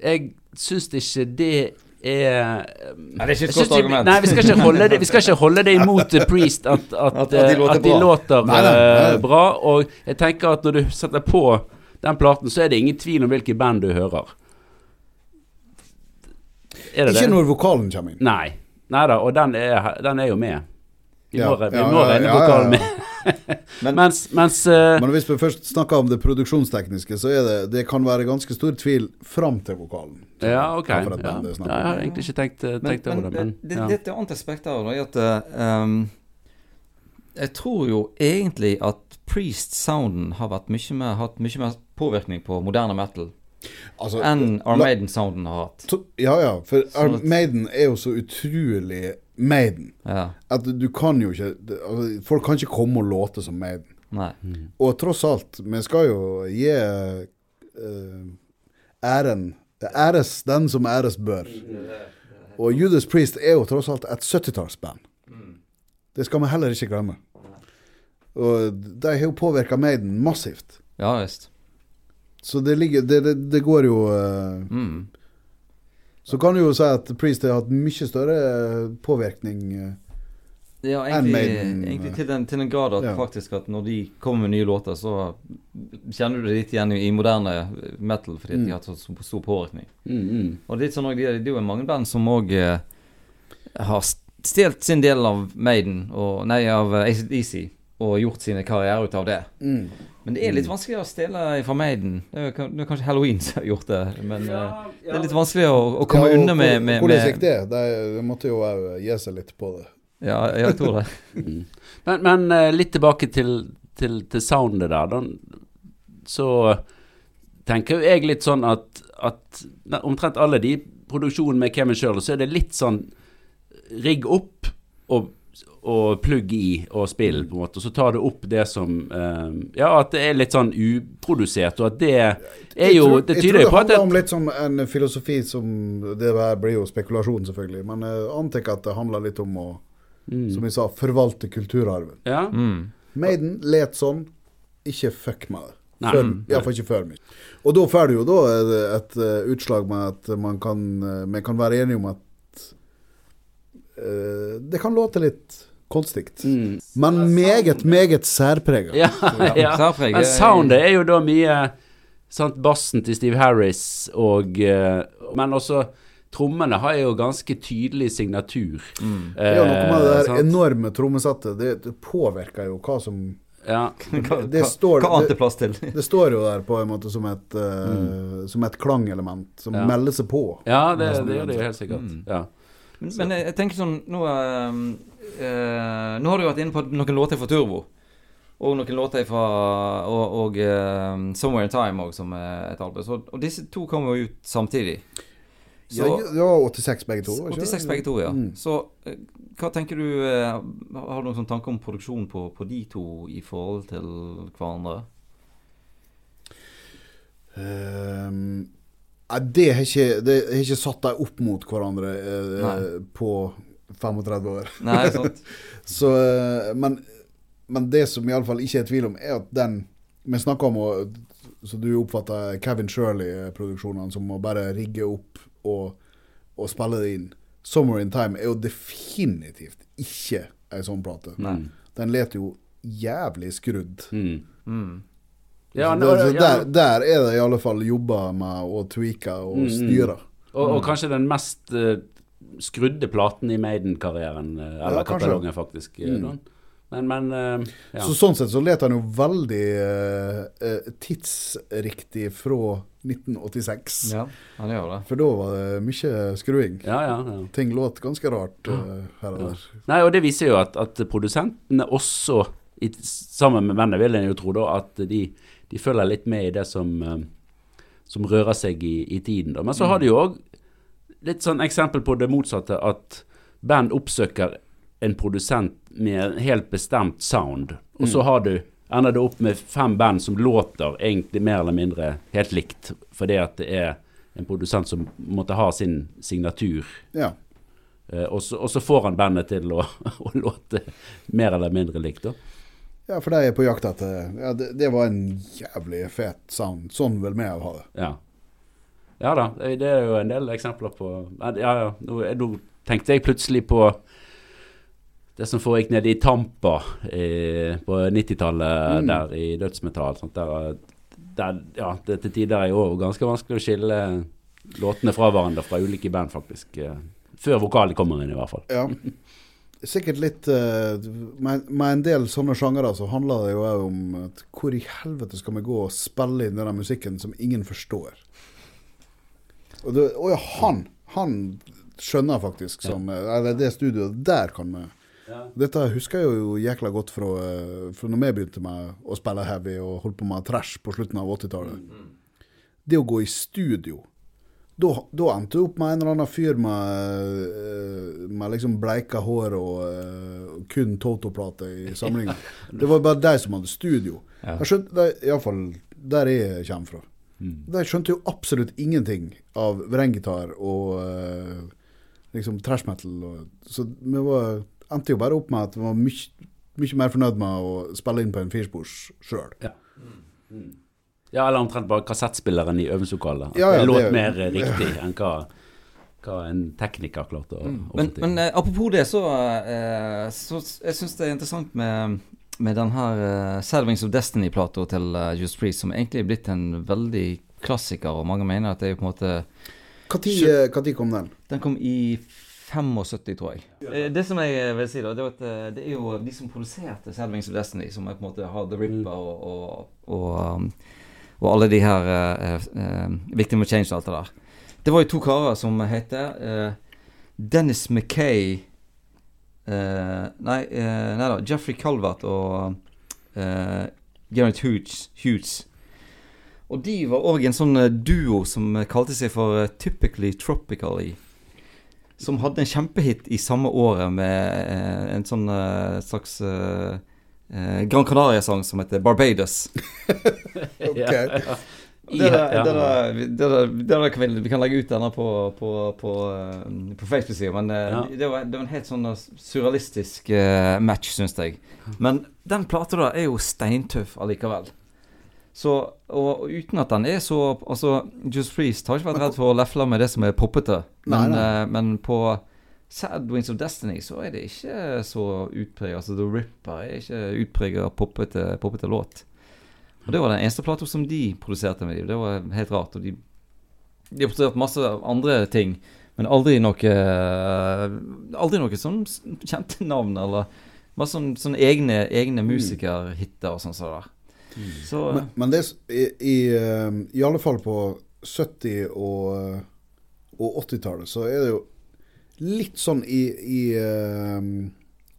jeg syns ikke det er Nei, det er ikke et godt argument. Nei, vi skal ikke holde det, vi skal ikke holde det imot Priest at, at, At- at de eh, låter at de bra. låter Nei, nei, eh, bra. Og jeg tenker at når du setter på den platen, så er det ingen tvil om hvilke band du hører. Er det Ikke det? når vokalen kommer inn. Nei. Nei da, og den er, den er jo med. Vi Ja, må, re- vi ja, må ja, regne ja, ja, ja. med. Men- mens mens uh, Men hvis vi først snakker om det produksjonstekniske, så er det Det kan være ganske stor tvil fram til vokalen. Ja, ok. Ja. det. Ja, jeg har egentlig ikke tenkt, tenkt Men, over men det, men det, ja. det, det er et annet aspekt av da, er at eh, um, Jeg tror jo egentlig at Priest-sounden har vært mye mer, hatt mye mer påvirkning på moderne metal Altså, enn la- Armaden-sounden har hatt. to, ja, ja, for Sånn Maiden er jo så utrolig Maiden Ja. at du kan jo ikke altså, Folk kan ikke komme og låte som Maiden. Nei. Og tross alt, vi skal jo gi uh, æren Æres den som æres bør. Og Judas Priest er jo tross alt et 70-tallsband. Det skal vi heller ikke glemme. Og de har jo påvirka Maiden massivt. Ja visst. Så det, ligger, det, det, det går jo uh, Mm. Så kan du jo si at Priest har hatt mye større eh, påvirkning. uh, Ja, egentlig, Maiden, egentlig til, den, til den grad at ja. faktisk at når de kommer med nye låter, så kjenner du det litt igjen i, moderne metal, fordi Mm. de har hatt så stor påvirkning. Mm, mm. Og det er sånn det er jo mange band som òg har stjålet sin del av Maiden, og, nei, av uh, ACDC, og gjort sine karrierer ut av det. Mm. Men det er litt vanskelig å stjele fra Maiden. Det er, det er kanskje Halloween som har gjort det, men eh, det er litt vanskelig å, å komme Ja, og unna med, med, Hvordan gikk det? De, måtte jo òg gi seg litt på det. Ja, jeg tror det. Mm. Men, men eh, litt tilbake til, til, til soundet der. Da, så tenker jo jeg litt sånn at, at omtrent alle de produksjonene med Kevin Shirley, så er det litt sånn rigg opp og, og plugg i og spill, på en måte. Og så tar det opp det som uh, Ja, at det er litt sånn uprodusert, og at det er jo Det tyder jo på at Jeg tror det, handler om litt som en filosofi som Det blir jo spekulasjon, selvfølgelig. Men jeg antar at det handler litt om å, Mm. som jeg sa, forvalte kulturarven. Ja. Mm. Maiden let sånn. Ikke fuck med det. Før, Mm. Iallfall ikke før mye. Og da får du jo da et, et eh, utslag med at man kan, man vi kan være enige om at Uh, det kan låte litt konstig. Mm. Men meget, meget særprega. Ja, ja. Særpreg, Men soundet er jo da mye sant, Bassen til Steve Harris og eh, Men også trommene har jo ganske tydelig signatur. Mm. Det er noe med det Eh, der sant? enorme trommesettet. Det, det påvirker jo hva som Ja. Hva, det står- hva annet er plass til? Det står jo der på en måte som et, eh, som et klangelement som Mm. Ja. melder seg på. ja, det, det gjør det jo helt sikkert. Mm. Ja. Men, men jeg, tenker sånn Nå, øh, nå har du vært inne på noen låter fra Turbo. Og noen låter fra Og, og eh, Somewhere in Time også, som et album. Så, og disse to kommer jo ut samtidig. Så, ja, ja, 86 begge to. var ikke det? 86 begge to, ja. Mm. Så eh, hva tenker du eh, Har du noen sånn tanke om produksjon på, på de to i forhold til hverandre? Nei, det har ikke, det har ikke satt dem opp mot hverandre eh, på 35 år. Nei, sant? Så, eh, men, men det som iallfall ikke er tvil om, er at den Vi snakker om å så du oppfatter Kevin Shirley-produksjonene som å bare rigge opp og, og spille det inn. 'Summer in Time' er jo definitivt ikke ei sånn plate. Den leter jo jævlig skrudd. Mm. Ja, nå- det, ja. der, der er det i alle fall jobba med å tweake og Mm, styre. Og, og kanskje den mest uh, skrudde platen i Maiden-karrieren, uh, eller Ja, kanskje. katalogen, faktisk. Mm. da. Men, men uh, ja. Så sånn sett så let han jo veldig eh, eh, tidsriktig fra 1986. Ja, han gjør det. For da var det mye skruing. ja, ja, ja. Ting låt ganske rart eh, her og der. Nei, og det viser jo at, at produsentene også, i, sammen med bandet, vil en jo tro da, at de, de følger litt med i det som, eh, som rører seg i, i tiden. Da. Men så har de òg litt sånn eksempel på det motsatte, at band oppsøker en produsent med en helt bestemt sound, og så har du ender det opp med fem band som låter egentlig mer eller mindre helt likt, fordi at det er en produsent som måtte ha sin signatur Ja. Eh, og så får han bandet til å, å låte mer eller mindre likt. da. Ja, for de er på jakt etter ja, det, det var en jævlig fet sound. Sånn vil vi ha det. Ja. ja da, det er jo en del eksempler på Ja, ja, nå, nå tenkte jeg plutselig på det som foregikk nede i Tampa i, på 90-tallet, Mm. der i dødsmetall. Sånt, der, der, ja, det til tider er jo ganske vanskelig å skille låtene fra hverandre fra ulike band, faktisk. eh, Før vokalen kommer inn, i hvert fall. Ja. Sikkert litt eh, med, med en del sånne sjangere så handler det jo òg om at hvor i helvete skal vi gå og spille inn denne musikken som ingen forstår? Og det, å ja, han! Han skjønner faktisk sånn eh, Eller det studioet der kan vi Dette husker jeg jo jækla godt fra, eh, fra når vi begynte med å spille heavy og holdt på med trash på slutten av 80-tallet. Det å gå i studio da, da endte du opp med en eller annen fyr med, eh, med liksom bleika hår og eh, kun Toto-plate i samlinga. Det var bare de som hadde studio. Jeg skjønte, Iallfall der jeg kommer fra. De skjønte jo absolutt ingenting av vrengitar og eh, liksom trash metal. Og, så vi var, endte jo bare opp med at vi var mye, mye mer fornøyd med å spille inn på en firspors sjøl. Ja, eller omtrent bare kassettspilleren i øvingslokalet. Ja, ja, det låt det- mer eh, riktig enn hva, hva en tekniker klarte å, mm. Men, men eh, apropos det, så, eh, så Jeg syns det er interessant med, med den her uh, Servings of Destiny-plata til uh, Just Priest, som egentlig er blitt en veldig klassiker, og mange mener at det er på en måte Når kom den? Den kom i 75, tror jeg. Eh, Det som jeg vil si, da, det er at eh, det er jo de som produserte Sad of Destiny, som er på en måte har The Ripper og, og, og, um, og alle de her uh, Victim of Change og alt det der. Det var jo to karer som heter eh, Dennis McKay eh, Nei, nei da. Jeffrey Calvert og uh, Gareth Hughes. Hughes. Og de var òg en sånn duo som kalte seg for Typically Tropically. Som hadde en kjempehit i samme året med en sånn slags Gran Canaria-sang som heter Barbados. Ok. Det kan vi, vi kan legge ut denne på, på, på, eh, på Facebook-sida, men eh, Ja. det, var, det var en helt sånn eh, surrealistisk eh, match, syns jeg. Men den plata da er jo steintøff allikevel. Så, og, og uten at den er så Altså, Just Freeze har ikke vært redd for å lefle med det som er poppete, men, Nei, nei. eh, men på Sad Wings of Destiny så er det ikke så utprega. Altså, The Ripper er ikke utprega poppete, poppete låt. Og det var den eneste plata som de produserte med dem. Det var helt rart. Og de, de har produsert masse andre ting, men aldri noe Aldri noe sånn kjente navn, eller masse sånn, sånne egne, egne musikerhiter og sånn der. Så Men, men det er, i, i, eh, i alle fall på 70- og, og 80-tallet så er det jo litt sånn i, i, uh,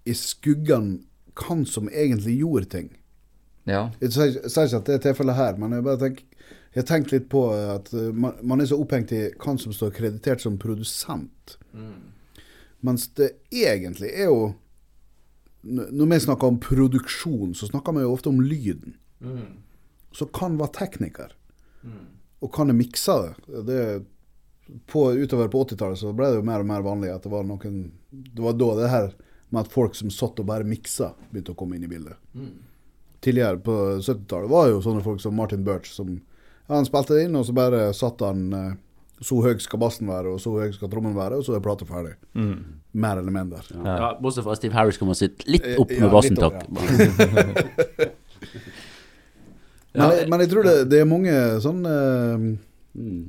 i skuggen hvem som egentlig gjorde ting. ja. Jeg sier ikke at det er tilfellet her, men jeg bare tenker jeg har tenkt litt på at eh, man, man er så opphengt i hvem som står kreditert som produsent. Mens det egentlig er jo Når vi snakker om produksjon, så snakker vi jo ofte om lyden. Så kan være tekniker. Og kan mikse det. det på, utover på 80-tallet så ble det jo mer og mer vanlig at det var noen Det var da det her med at folk som satt og bare miksa, begynte å komme inn i bildet. Tidligere på 70-tallet var jo sånne folk som Martin Birch som Han spilte det inn, og så bare satt han eh, Så høy skal bassen være, og så høy skal trommen være, og så er plata ferdig. Mer eller mindre. Ja. Ja, bortsett fra Steve Harris kommer sitte litt opp Ja, med bassen, litt opp, takk. Men, men jeg tror det, det er mange sånne eh, Mm.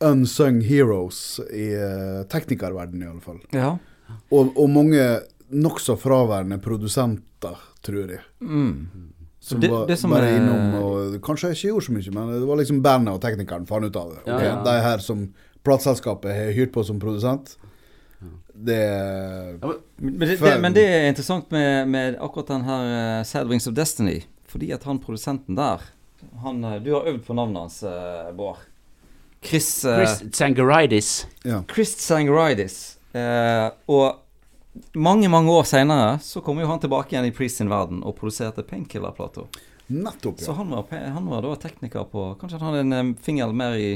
Unsung heroes i uh, teknikerverdenen, i alle fall. Ja. Og, og mange nokså fraværende produsenter, tror jeg. Mm. Som Det- var det som bare er- innom og kanskje ikke gjorde så mye, men det var liksom bandet og teknikeren fant ut av det. Ja, ja. De her som plateselskapet har hyrt på som produsent, det Ja, men- Men det, det, men det er interessant med, med akkurat den her uh, Sad Wings of Destiny. Fordi at han produsenten der han, eh, Du har øvd på navnet hans, uh, Bård. Chris, eh, Chris Tsangaridis. Ja. Chris Sangaridis. Eh, og mange, mange år seinere så kom jo han tilbake igjen i Priest sin verden og produserte Painkiller-plater. Nettopp, Så han var, han var da tekniker på Kanskje han hadde en eh, finger mer, i,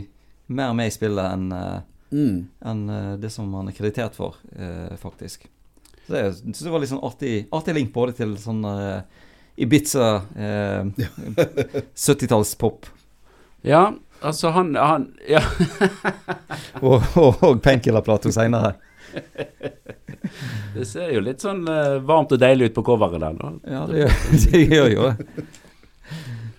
mer med i spillet enn eh, Mm. en, det som han er kreditert for, eh, faktisk. Så det, jeg synes det var litt sånn artig, artig link både til sånn eh, Ibiza eh, 70-tallspop Ja, altså han, han Ja. og, og, og Painkiller-plater seinere. Det ser jo litt sånn uh, varmt og deilig ut på coveret der. da. Ja, det gjør, det gjør jo det.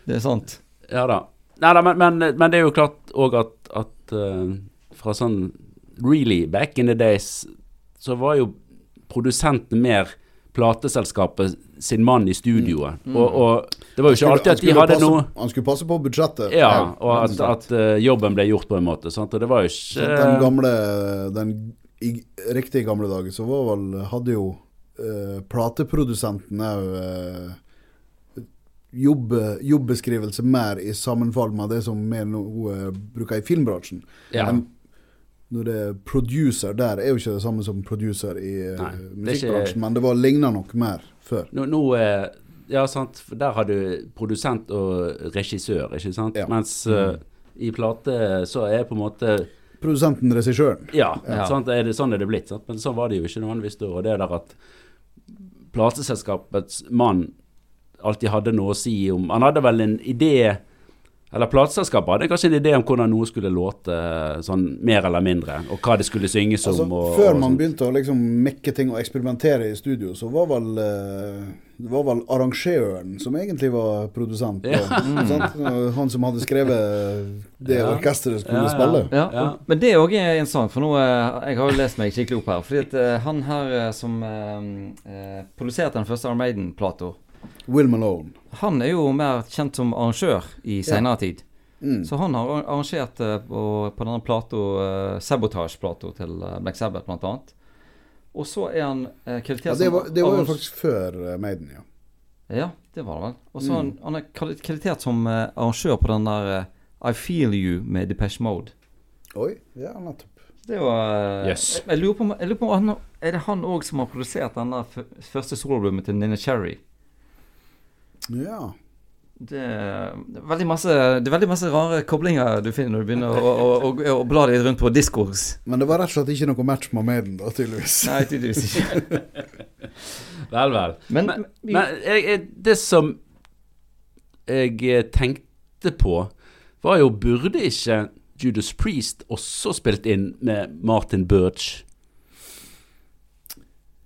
Det er sant. Ja da. Nei da, men, men, men det er jo klart òg at, at uh, fra sånn really back in the days, så var jo produsenten mer plateselskapet sin mann i studioet. Og, og det var jo ikke alltid at de hadde passe, noe Han skulle passe på budsjettet. Ja, og at, at eh, jobben ble gjort på en måte. Sant? Og det var jo ikke den gamle Den i riktige gamle dager så var vel Hadde jo eh, plateprodusenten òg eh, jobb, jobbeskrivelse mer i sammenfall med det som vi nå eh, bruker i filmbransjen. Ja. Men når det er producer der, er jo ikke det samme som producer i eh, Nei, ikke- musikkbransjen, men det var ligna nok mer før. Nå, nå eh, Ja, sant. For der har du produsent og regissør, ikke sant. Ja. Mens eh, i plate så er på en måte Produsenten, regissøren. Ja, Ja. Sant? Er det, sånn er det blitt. Sant? Men sånn var det jo ikke nødvendigvis da. Og det der at plateselskapets mann alltid hadde noe å si om Han hadde vel en idé Eller plateselskapet hadde kanskje en idé om hvordan noe skulle låte sånn mer eller mindre, og hva det skulle synges Altså, om. Og, før og man begynte å liksom mekke ting og eksperimentere i studio, så var vel eh, det var vel arrangøren som egentlig var produsent. Ja. og- sant? Han som hadde skrevet det Ja. orkesteret skulle Ja, ja. spille. Ja, Ja. Men det òg er interessant, for nå eh, Jeg har jo lest meg skikkelig opp her. Fordi at eh, han her eh, som eh, eh, produserte den første Iron Maiden-plata, Will Malone. han er jo mer kjent som arrangør i senere tid. Mm. Så han har arrangert uh, på, på denne plata, uh, Sabotage-plata til eh, Black Sabbath, blant annet. Og så er han uh, kreditert Ja, det, var, det var jo faktisk før eh, Maiden, ja. Ja, det var det vel. Og så mm. han, han er kredit- kreditert som eh, arrangør på den der eh, I Feel You med Depeche Mode. Oi, ja, nettopp. Det var Yes. jeg, jeg lurer på, om- jeg lurer på om han, Er det han òg som har produsert denne f første soloalbumet til Nina Cherry? Ja. Det er, veldig masse, det er veldig masse rare koblinger du finner når du begynner å, å, å, å, bla deg rundt på Discogs. Men det var rett og slett ikke noe match med Maiden, da, tydeligvis. Nei, tydeligvis ikke. Vel, vel. Men, Men, men jeg, jeg, det som jeg eh, tenkte på, var jo Burde ikke Judas Priest også spilt inn med Martin Birch?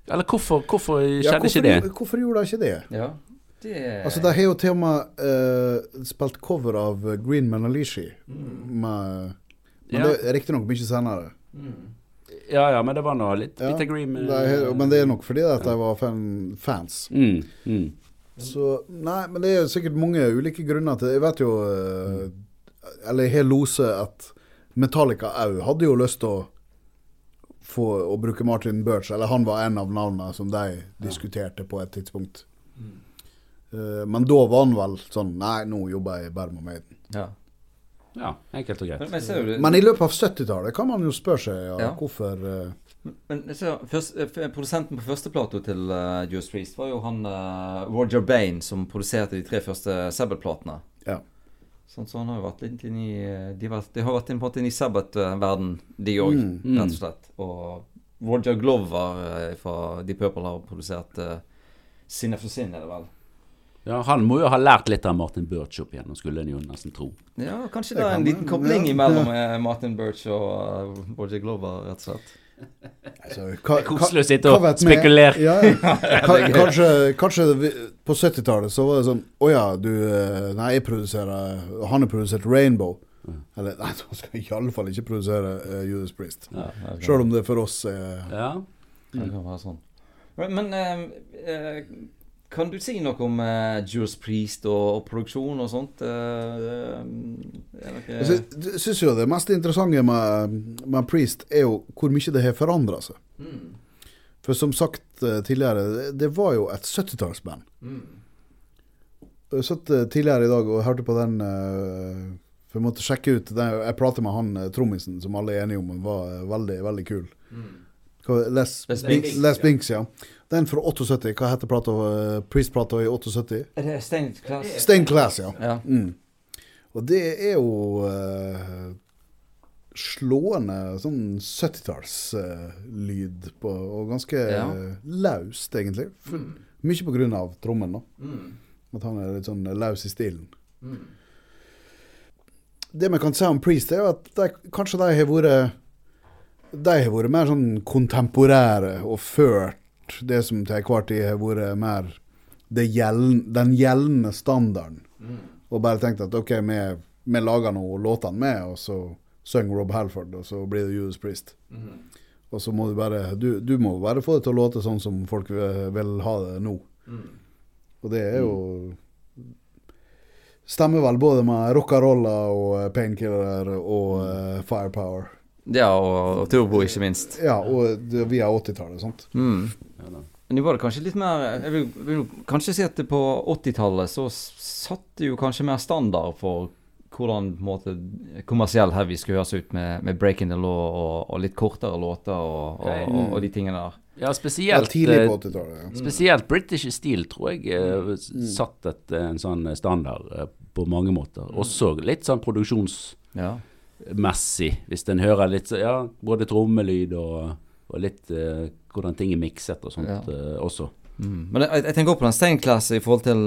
Eller hvorfor, hvorfor Ja, skjedde hvorfor, ikke det? hvorfor gjorde han ikke det? ja, det Altså, De har jo til og med uh, spilt cover av Green Manalishi. Med, men Ja. det er riktignok mye senere. Ja ja, men det var nå litt Ja, Peter Green med, det er, men det er nok fordi at de var fan, fans. mm, mm. Så Nei, men det er jo sikkert mange ulike grunner til Jeg vet jo uh, Eller jeg har lose at Metallica òg hadde jo lyst til å få å bruke Martin Birch, eller han var en av navnene som de diskuterte på et tidspunkt. Eh, men da var han vel sånn Nei, nå jobber jeg bare med Maiden. ja. Ja, enkelt og greit. men du Men i løpet av 70-tallet kan man jo spørre seg ja, Ja. hvorfor uh... Men ser, først, eh, Produsenten på førsteplata til uh, Juice Priest var jo han uh, Roger Bain, som produserte de tre første Sabbath-platene. Ja. Sånn, så han har jo vært litt inn i De, har vært- de har vært inn på en måte inn i Sabbath-verden, de òg, Mm. Mm. rett og slett. Og Roger Glover fra De Purple har produsert uh, Sin After Sin, er det vel. Ja, Han må jo ha lært litt av Martin Birch opp igjen, skulle en jo nesten tro. Ja, kanskje Det er en liten kobling ja. mellom eh, Martin Birch og uh, Roger Glover, rett og slett. Altså, hva- Koselig å sitte og spekulere. Ja, ja. Kanskje, kanskje på 70-tallet så var det sånn Å ja, du eh, Nei, jeg produserer Han har produsert Rainbow. Eller nei, han skal iallfall ikke produsere uh, Judas Priest. Ja, Sjøl om det for oss er Ja. det kan være sånn. Men, men eh, eh, kan du si noe om uh, Judas Priest og, og produksjon og sånt? Uh, uh, Jeg sy- syns jo det mest interessante med, med Priest er jo hvor mye det har forandra seg. Mm. For som sagt eh, tidligere, det, var jo et 70-tallsband. Mm. Jeg satt eh, tidligere i dag og hørte på den For jeg måtte sjekke ut den, Jeg pratet med han trommisen som alle er enige om var veldig, veldig kul. Mm. Les, Les Binks, Binks, Les Binks, ja. Den fra 78. Hva heter plata? Uh, Priest-plata i 78? Er det Stained Class? Stained Class, ja. Ja. Mm. Og det er jo uh, slående sånn 70-tallslyd på, og ganske Ja. eh, laust, egentlig. For, Mye på grunn av trommen, da. Mm. At han er litt sånn laus i stilen. Det vi kan si om Priest, er jo at de, kanskje de har vært De har vært mer sånn kontemporære og ført det som til enhver tid har vært mer det gjelden, den gjeldende standarden. Og bare tenkt at OK, vi, vi lager nå låtene med, og så synger Rob Halford, og så blir det Judas Priest. Og så må du bare du, du må bare få det til å låte sånn som folk vil, ha det nå. Og det er jo Stemmer vel både med rockarolla og eh, painkiller og uh, firepower. Ja, og, og Turbo, ikke minst. Ja, og det, via 80-tallet, sånt Mm. Men det var det kanskje litt mer Jeg vil, vil kanskje si at på 80-tallet så satt satte jo kanskje mer standard for hvordan på en måte, kommersiell heavy skulle høres ut med, med Breaking the Law og, og litt kortere låter og, og, og, og de tingene der. ja, spesielt eh, på 80-tallet. Ja. Spesielt British Steel, tror jeg, eh, satt et, en sånn standard eh, på mange måter. Også litt sånn produksjonsmessig, hvis en hører litt Ja, både trommelyd og, og litt eh, hvordan ting er mikset og sånt Ja. uh, også. Mm. Men jeg, jeg tenker også på den Steinclass i forhold til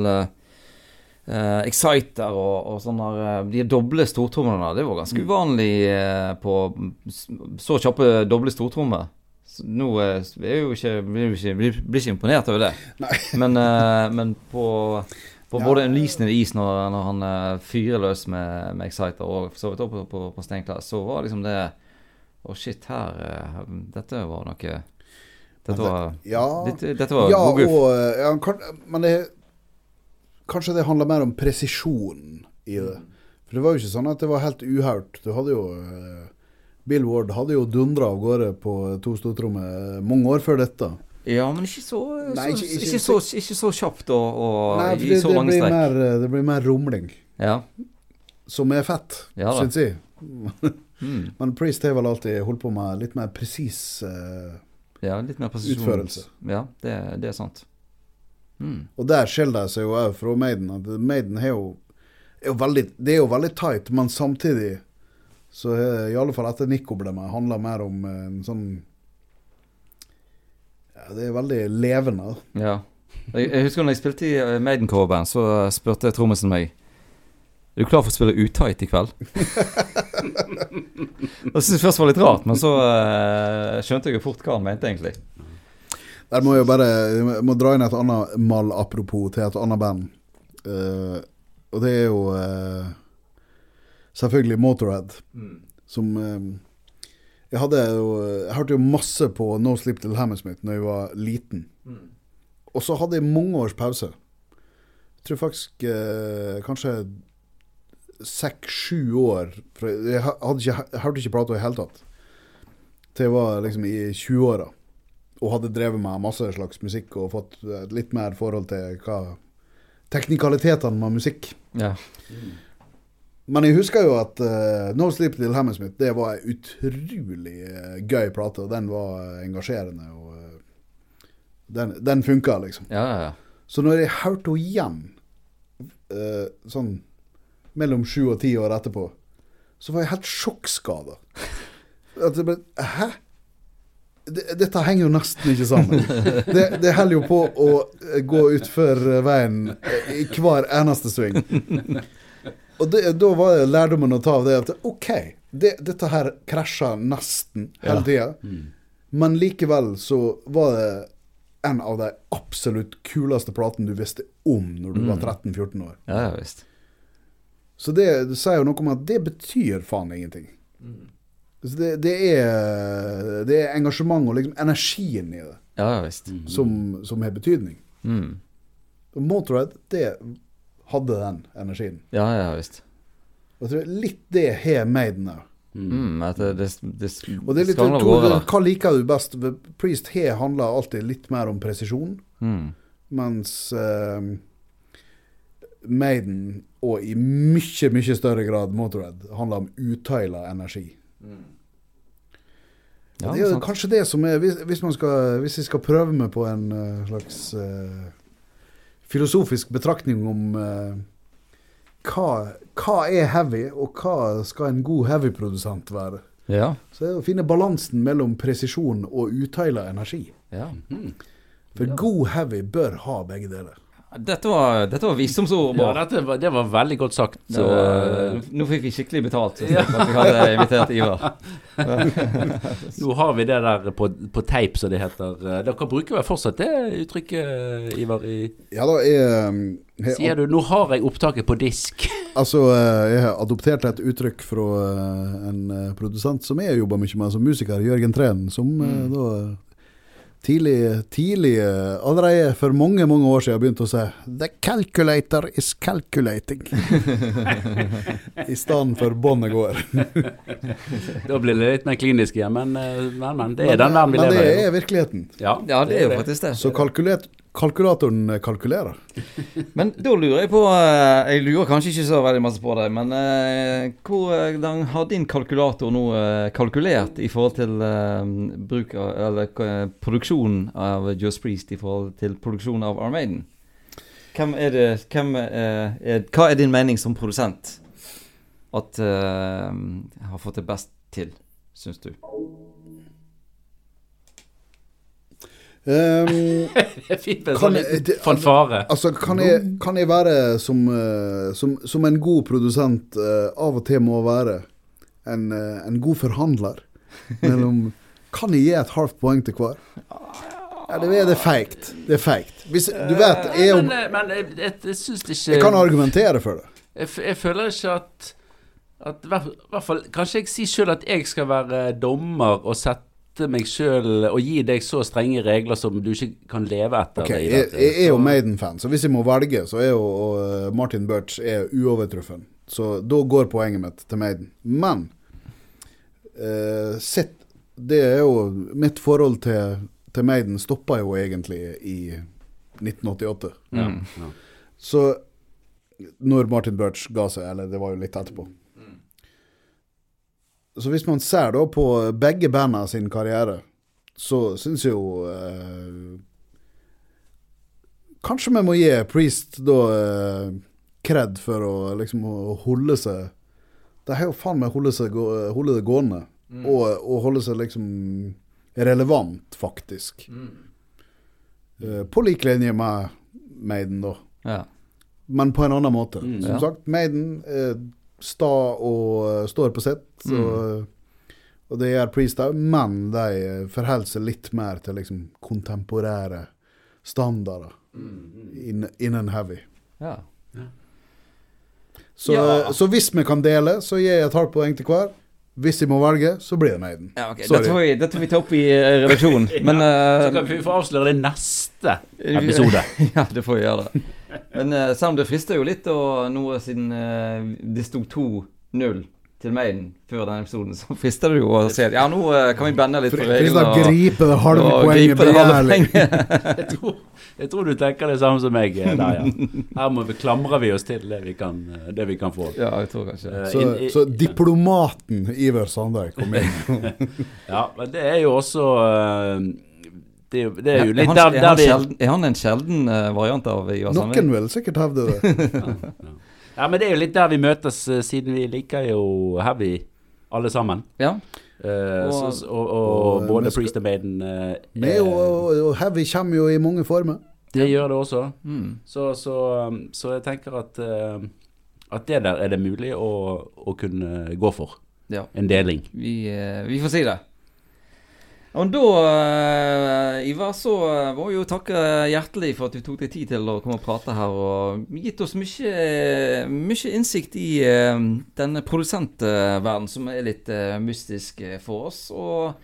eh, Exciter og, og sånne De doble stortrommene. Det var ganske uvanlig uh, på så kjappe doble stortrommer. Nå blir jo ikke, blir ikke, blir, blir ikke imponert over det. Men, men på, på Ja. både Unleashed Is når, når han fyrer løs med, med Exciter, og så vidt også på, på, på Steinclass, så var liksom det Å, shit, her Dette var noe Dette var, Ja, dette, dette var ja god og eh, ja, kan, Men det Kanskje det handler mer om presisjon i det. For det var jo ikke sånn at det var helt uhørt. Du hadde jo eh, Bill Ward hadde jo dundra av gårde på to stortrommer mange år før dette. Ja, men ikke så, Nei, så, ikke- ikke, ikke- så, ikke så kjapt og, og Nei, det, i så blir strekk. mer, eh, det blir mer rumling. Ja. Som er fett, Ja syns jeg. Mm. Men Priest har vel alltid holdt på med litt mer presis eh, ja, litt mer presisjon. Utførelse. Ja, det, det er sant. Mm. Og der skiller det seg jo òg fra Maiden. At Maiden er jo, er jo veldig, Det er jo veldig tight, men samtidig så er i alle fall etter Nico ble med, handler mer om eh, en sånn Ja, det er veldig levende. Ja. Jeg, jeg husker når jeg spilte i eh, Maiden coverband, så spurte trommisen meg Er du klar for å spille utight i kveld? Det syntes jeg først var litt rart, men så uh, skjønte jeg jo fort hva han mente, egentlig. Der må jeg bare jeg må dra inn et annet mal-apropos til et annet band. Uh, og det er jo uh, selvfølgelig Motorhead. Som uh, Jeg hadde jo Jeg hørte jo masse på No Sleep Till Hammersmith Når jeg var liten. Og så hadde jeg mange års pause. Jeg tror faktisk kanskje seks-sju år. Jeg hadde ikke, jeg hørte ikke plata i det hele tatt. Til jeg var liksom i 20-åra. Og hadde drevet med masse slags musikk og fått litt mer forhold til hva teknikalitetene med musikk. Ja. Men jeg husker jo at uh, No Sleep Till Hammersmith Det var ei utrolig uh, gøy plate, og den var engasjerende. Og uh, den, den funka, liksom. Ja, ja, ja. Så når jeg hørte henne igjen, eh, sånn mellom sju og ti år etterpå, så var jeg helt sjokkskada. Hæ? Dette henger jo nesten ikke sammen. Det, det holder jo på å eh, gå utfor veien eh, i hver eneste sving. Og det, da var det lærdommen å ta av det at OK, det, dette her krasja nesten hele tida. Men likevel så var det en av de absolutt kuleste platene du visste om når du var 13-14 år. Ja, ja visst. Så det, det sier jo noe om at det betyr faen ingenting. Så det, det, er, det er engasjement og liksom energien i det Ja, ja visst. som, som har betydning. Mm. Og Motorhead, det hadde den energien. Ja, ja visst. Og jeg tror litt det har Maiden òg. Mm, at det, det, det, Og det er litt skal nok to, være. Hva liker du best? Priest har handla alltid litt mer om presisjon, Mm. mens eh, Maiden, og i mye, mye større grad Motorhead, handler om utøyla energi. Ja, det er sant. kanskje det som er Hvis, hvis, man skal, hvis jeg skal prøve meg på en uh, slags uh, filosofisk betraktning om uh, hva, hva er heavy, og hva skal en god heavy-produsent være, Ja. så er det å finne balansen mellom presisjon og utøyla energi. ja. For god heavy bør ha begge deler. Dette var, dette var visdomsord. Ja, dette var, det var veldig godt sagt. Så, eh, nå fikk vi skikkelig betalt for at vi hadde invitert Ivar. Nå har vi det der på, på teip, som det heter. Eh, Dere bruker vel fortsatt det uttrykket, Ivar? I, Ja da, jeg, jeg, sier du 'nå har jeg opptaket på disk'? Altså, eh, jeg har adoptert et uttrykk fra eh, en eh, produsent som jeg jobber mye med som musiker, Jørgen Treen, som mm. da eh, tidlig, tidlig eh, allerede for mange, mange år siden begynte å si 'The calculator is calculating'. I stedet for 'båndet går'. Da blir det litt mer klinisk igjen, men, eh, men, men det er den verden vi Men det lever i. er virkeligheten. Ja, Ja, det er jo faktisk det. Så kalkulet, kalkulatoren kalkulerer. Men da lurer jeg på eh, Jeg lurer kanskje ikke så veldig masse på deg, men eh, hvordan har din kalkulator nå eh, kalkulert i forhold til eh, bruk av, eller produksjonen av Just Priest i forhold til produksjonen av Armaden? Hvem er det hvem er, er, Hva er din mening som produsent at uh, har fått det best til, syns du? Um, Det er fint med en Kan sånn liten fanfare. Altså, kan jeg, kan jeg være som, eh, som, som en god produsent eh, av og til må være en, eh, en god forhandler? Mellom Kan jeg gi et halvt poeng til hver? Ja, det, er- det er feigt. Det er feigt. Hvis, du vet, jeg, Men, er- eh, men jeg, jeg, jeg syns ikke jeg kan argumentere for det. jeg, jeg føler ikke at at hver, hvert fall, Kanskje jeg sier sjøl at jeg skal være dommer og sette meg sjøl og gi deg så strenge regler som du ikke kan leve etter. Okay, jeg, jeg er jo Maiden-fan, så hvis jeg må velge, så er jo eh, Martin Birch er uovertruffen. Så da går poenget mitt til Maiden. Men eh, sett, det er jo Mitt forhold til, til Maiden stoppa jo egentlig i 1988. ja, ja. Så når Martin Birch ga seg, eller det var jo litt etterpå Så hvis man ser da på begge banda sin karriere, så syns jo eh, Kanskje vi må gi Priest da eh, kred for å liksom å holde seg De har jo faen meg holde, seg, holde det gående. Og, og holde seg liksom relevant, faktisk. Eh, på lik linje med Maiden, da. Ja. Men på en annen måte. Mm. Som Ja. sagt, Maiden er sta og eh, står på sitt. Mm. Og, det gjør Priest òg, men de forholder seg litt mer til liksom kontemporære standarder Mm, inn, innen heavy. ja. Så, Ja. så hvis vi kan dele, så gir jeg et halvt poeng til hver. Hvis jeg må velge, så blir det Maiden. Ja, okay. Sorry. Det får vi, vi ta opp i eh, redaksjonen. Men Så eh, kan vi få avsløre det neste episode. ja, det får vi gjøre. det. Men uh, selv om det frister jo litt, og nå siden uh, det sto 2-0 til Maiden før denne episoden, så frister det jo å si at ja, nå uh, kan vi bende litt på reglene. Og, gripe det halve og poenget gripe det halve begjærlig. poenget. Jeg tror, jeg tror du tenker det samme som meg der, ja. Her må vi, klamrer vi oss til det vi kan, det vi kan få. Ja, jeg tror kanskje Så, in, i- så diplomaten Iver Sandøy kom inn. Ja, men det er jo også det, er jo- det er jo er, litt han, der, er, han sjelden, er han en sjelden eh, variant av Ivar Sandvik? Noen vil sikkert hevde det. Ja, men det er jo litt der vi møtes, eh, siden vi liker jo heavy alle sammen. Ja. Uh, Og- så, og, og, og, både skal- Priest og Maiden uh, Med, og, Heavy kommer jo i mange former. Det gjør det også. Mm. Så, så, um, så jeg tenker at, uh, at det der er det mulig å, å kunne gå for. Ja. En deling. Vi, vi får si det. Og da, eh, Ivar, så eh, må vi jo takke hjertelig for at du tok deg tid til å komme og prate her, og gitt oss mye, mye innsikt i eh, denne produsentverden som er litt mystisk for oss, og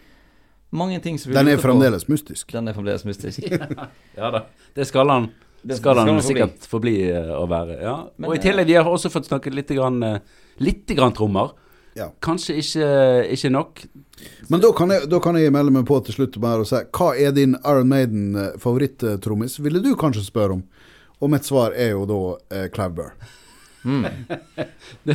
mange ting som vi Den er fremdeles på. mystisk. Den er fremdeles mystisk. Ja da. Det skal han, Det skal han sikkert forbli å være. Ja. Og i tillegg, vi har også fått snakket litt, grann, litt grann trommer. Ja. Kanskje ikke, ikke nok. Men da kan, jeg, da kan jeg melde meg på til slutt bare og si hva er din Iron Maiden-favoritt-trommis? Ville du kanskje spørre om? Og mitt svar er jo da eh, Clive Burr. Det,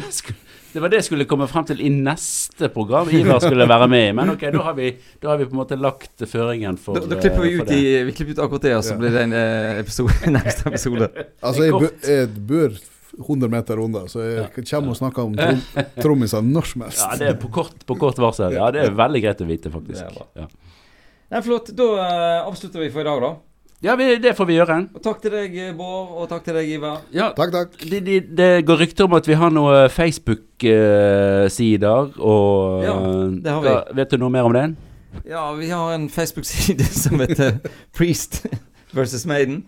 det var det jeg skulle komme frem til i neste program Ivar skulle være med i. Men ok, da har vi, da har vi på en måte lagt føringen for Da, da klipper vi eh, ut, i, vi klipper ut akkurat det, og så blir det en eh, episode, neste episode. Altså, jeg, jeg bor 100 meter unna, så jeg kommer og snakker om trom, trommiser når som helst. Ja, det er på kort, på kort varsel. Ja, det er veldig greit å vite, faktisk. Ja, Nei, flott. Da uh, avslutter vi for i dag, da. ja vi, det får vi gjøre. Og takk til deg, eh, Bård, og takk til deg, Ivar. Ja, Takk, takk. det, de, de går rykter om at vi har noen Facebook-sider, og Ja, det har vi. Ja, vet du noe mer om den? Ja, vi har en Facebook-side som heter Priest versus Maiden.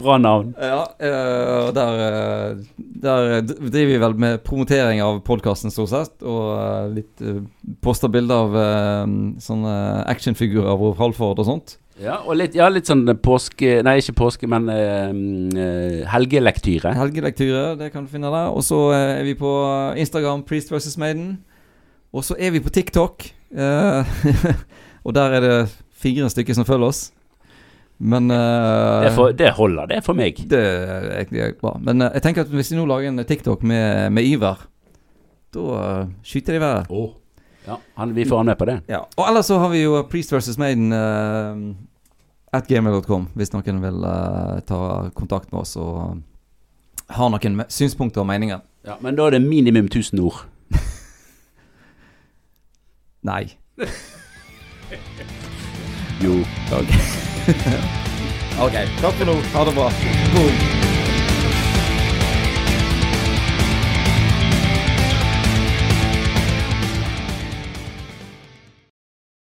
Bra navn. Ja, eh, og der, eh, der driver vi vel med promotering av podkasten, stort sett. Og eh, litt uh, poster bilder av eh, sånne actionfigurer av Rolf Halford og sånt. Ja, og litt, ja, litt sånn påske Nei, ikke påske, men uh, eh, helgelektyre. Helgelektyre, det kan du finne der. Og så eh, er vi på Instagram, Priest versus Maiden. Og så er vi på TikTok. Uh, og der er det fire stykker som følger oss. Men uh, Det, for, det holder, det for meg. Det er egentlig bra. Men uh, jeg tenker at hvis de nå lager en TikTok med, med Ivar, da uh, skyter de været. Oh. Ja, han, vi får han med på det. Ja. Og ellers så har vi jo Priest versus Maiden eh, at gamer.com, hvis noen vil eh, ta kontakt med oss og har noen synspunkter og meninger. Ja, men da er det minimum 1000 ord. Nei. Jo. Ok. ok. Takk for nå. Ha det bra. Boom.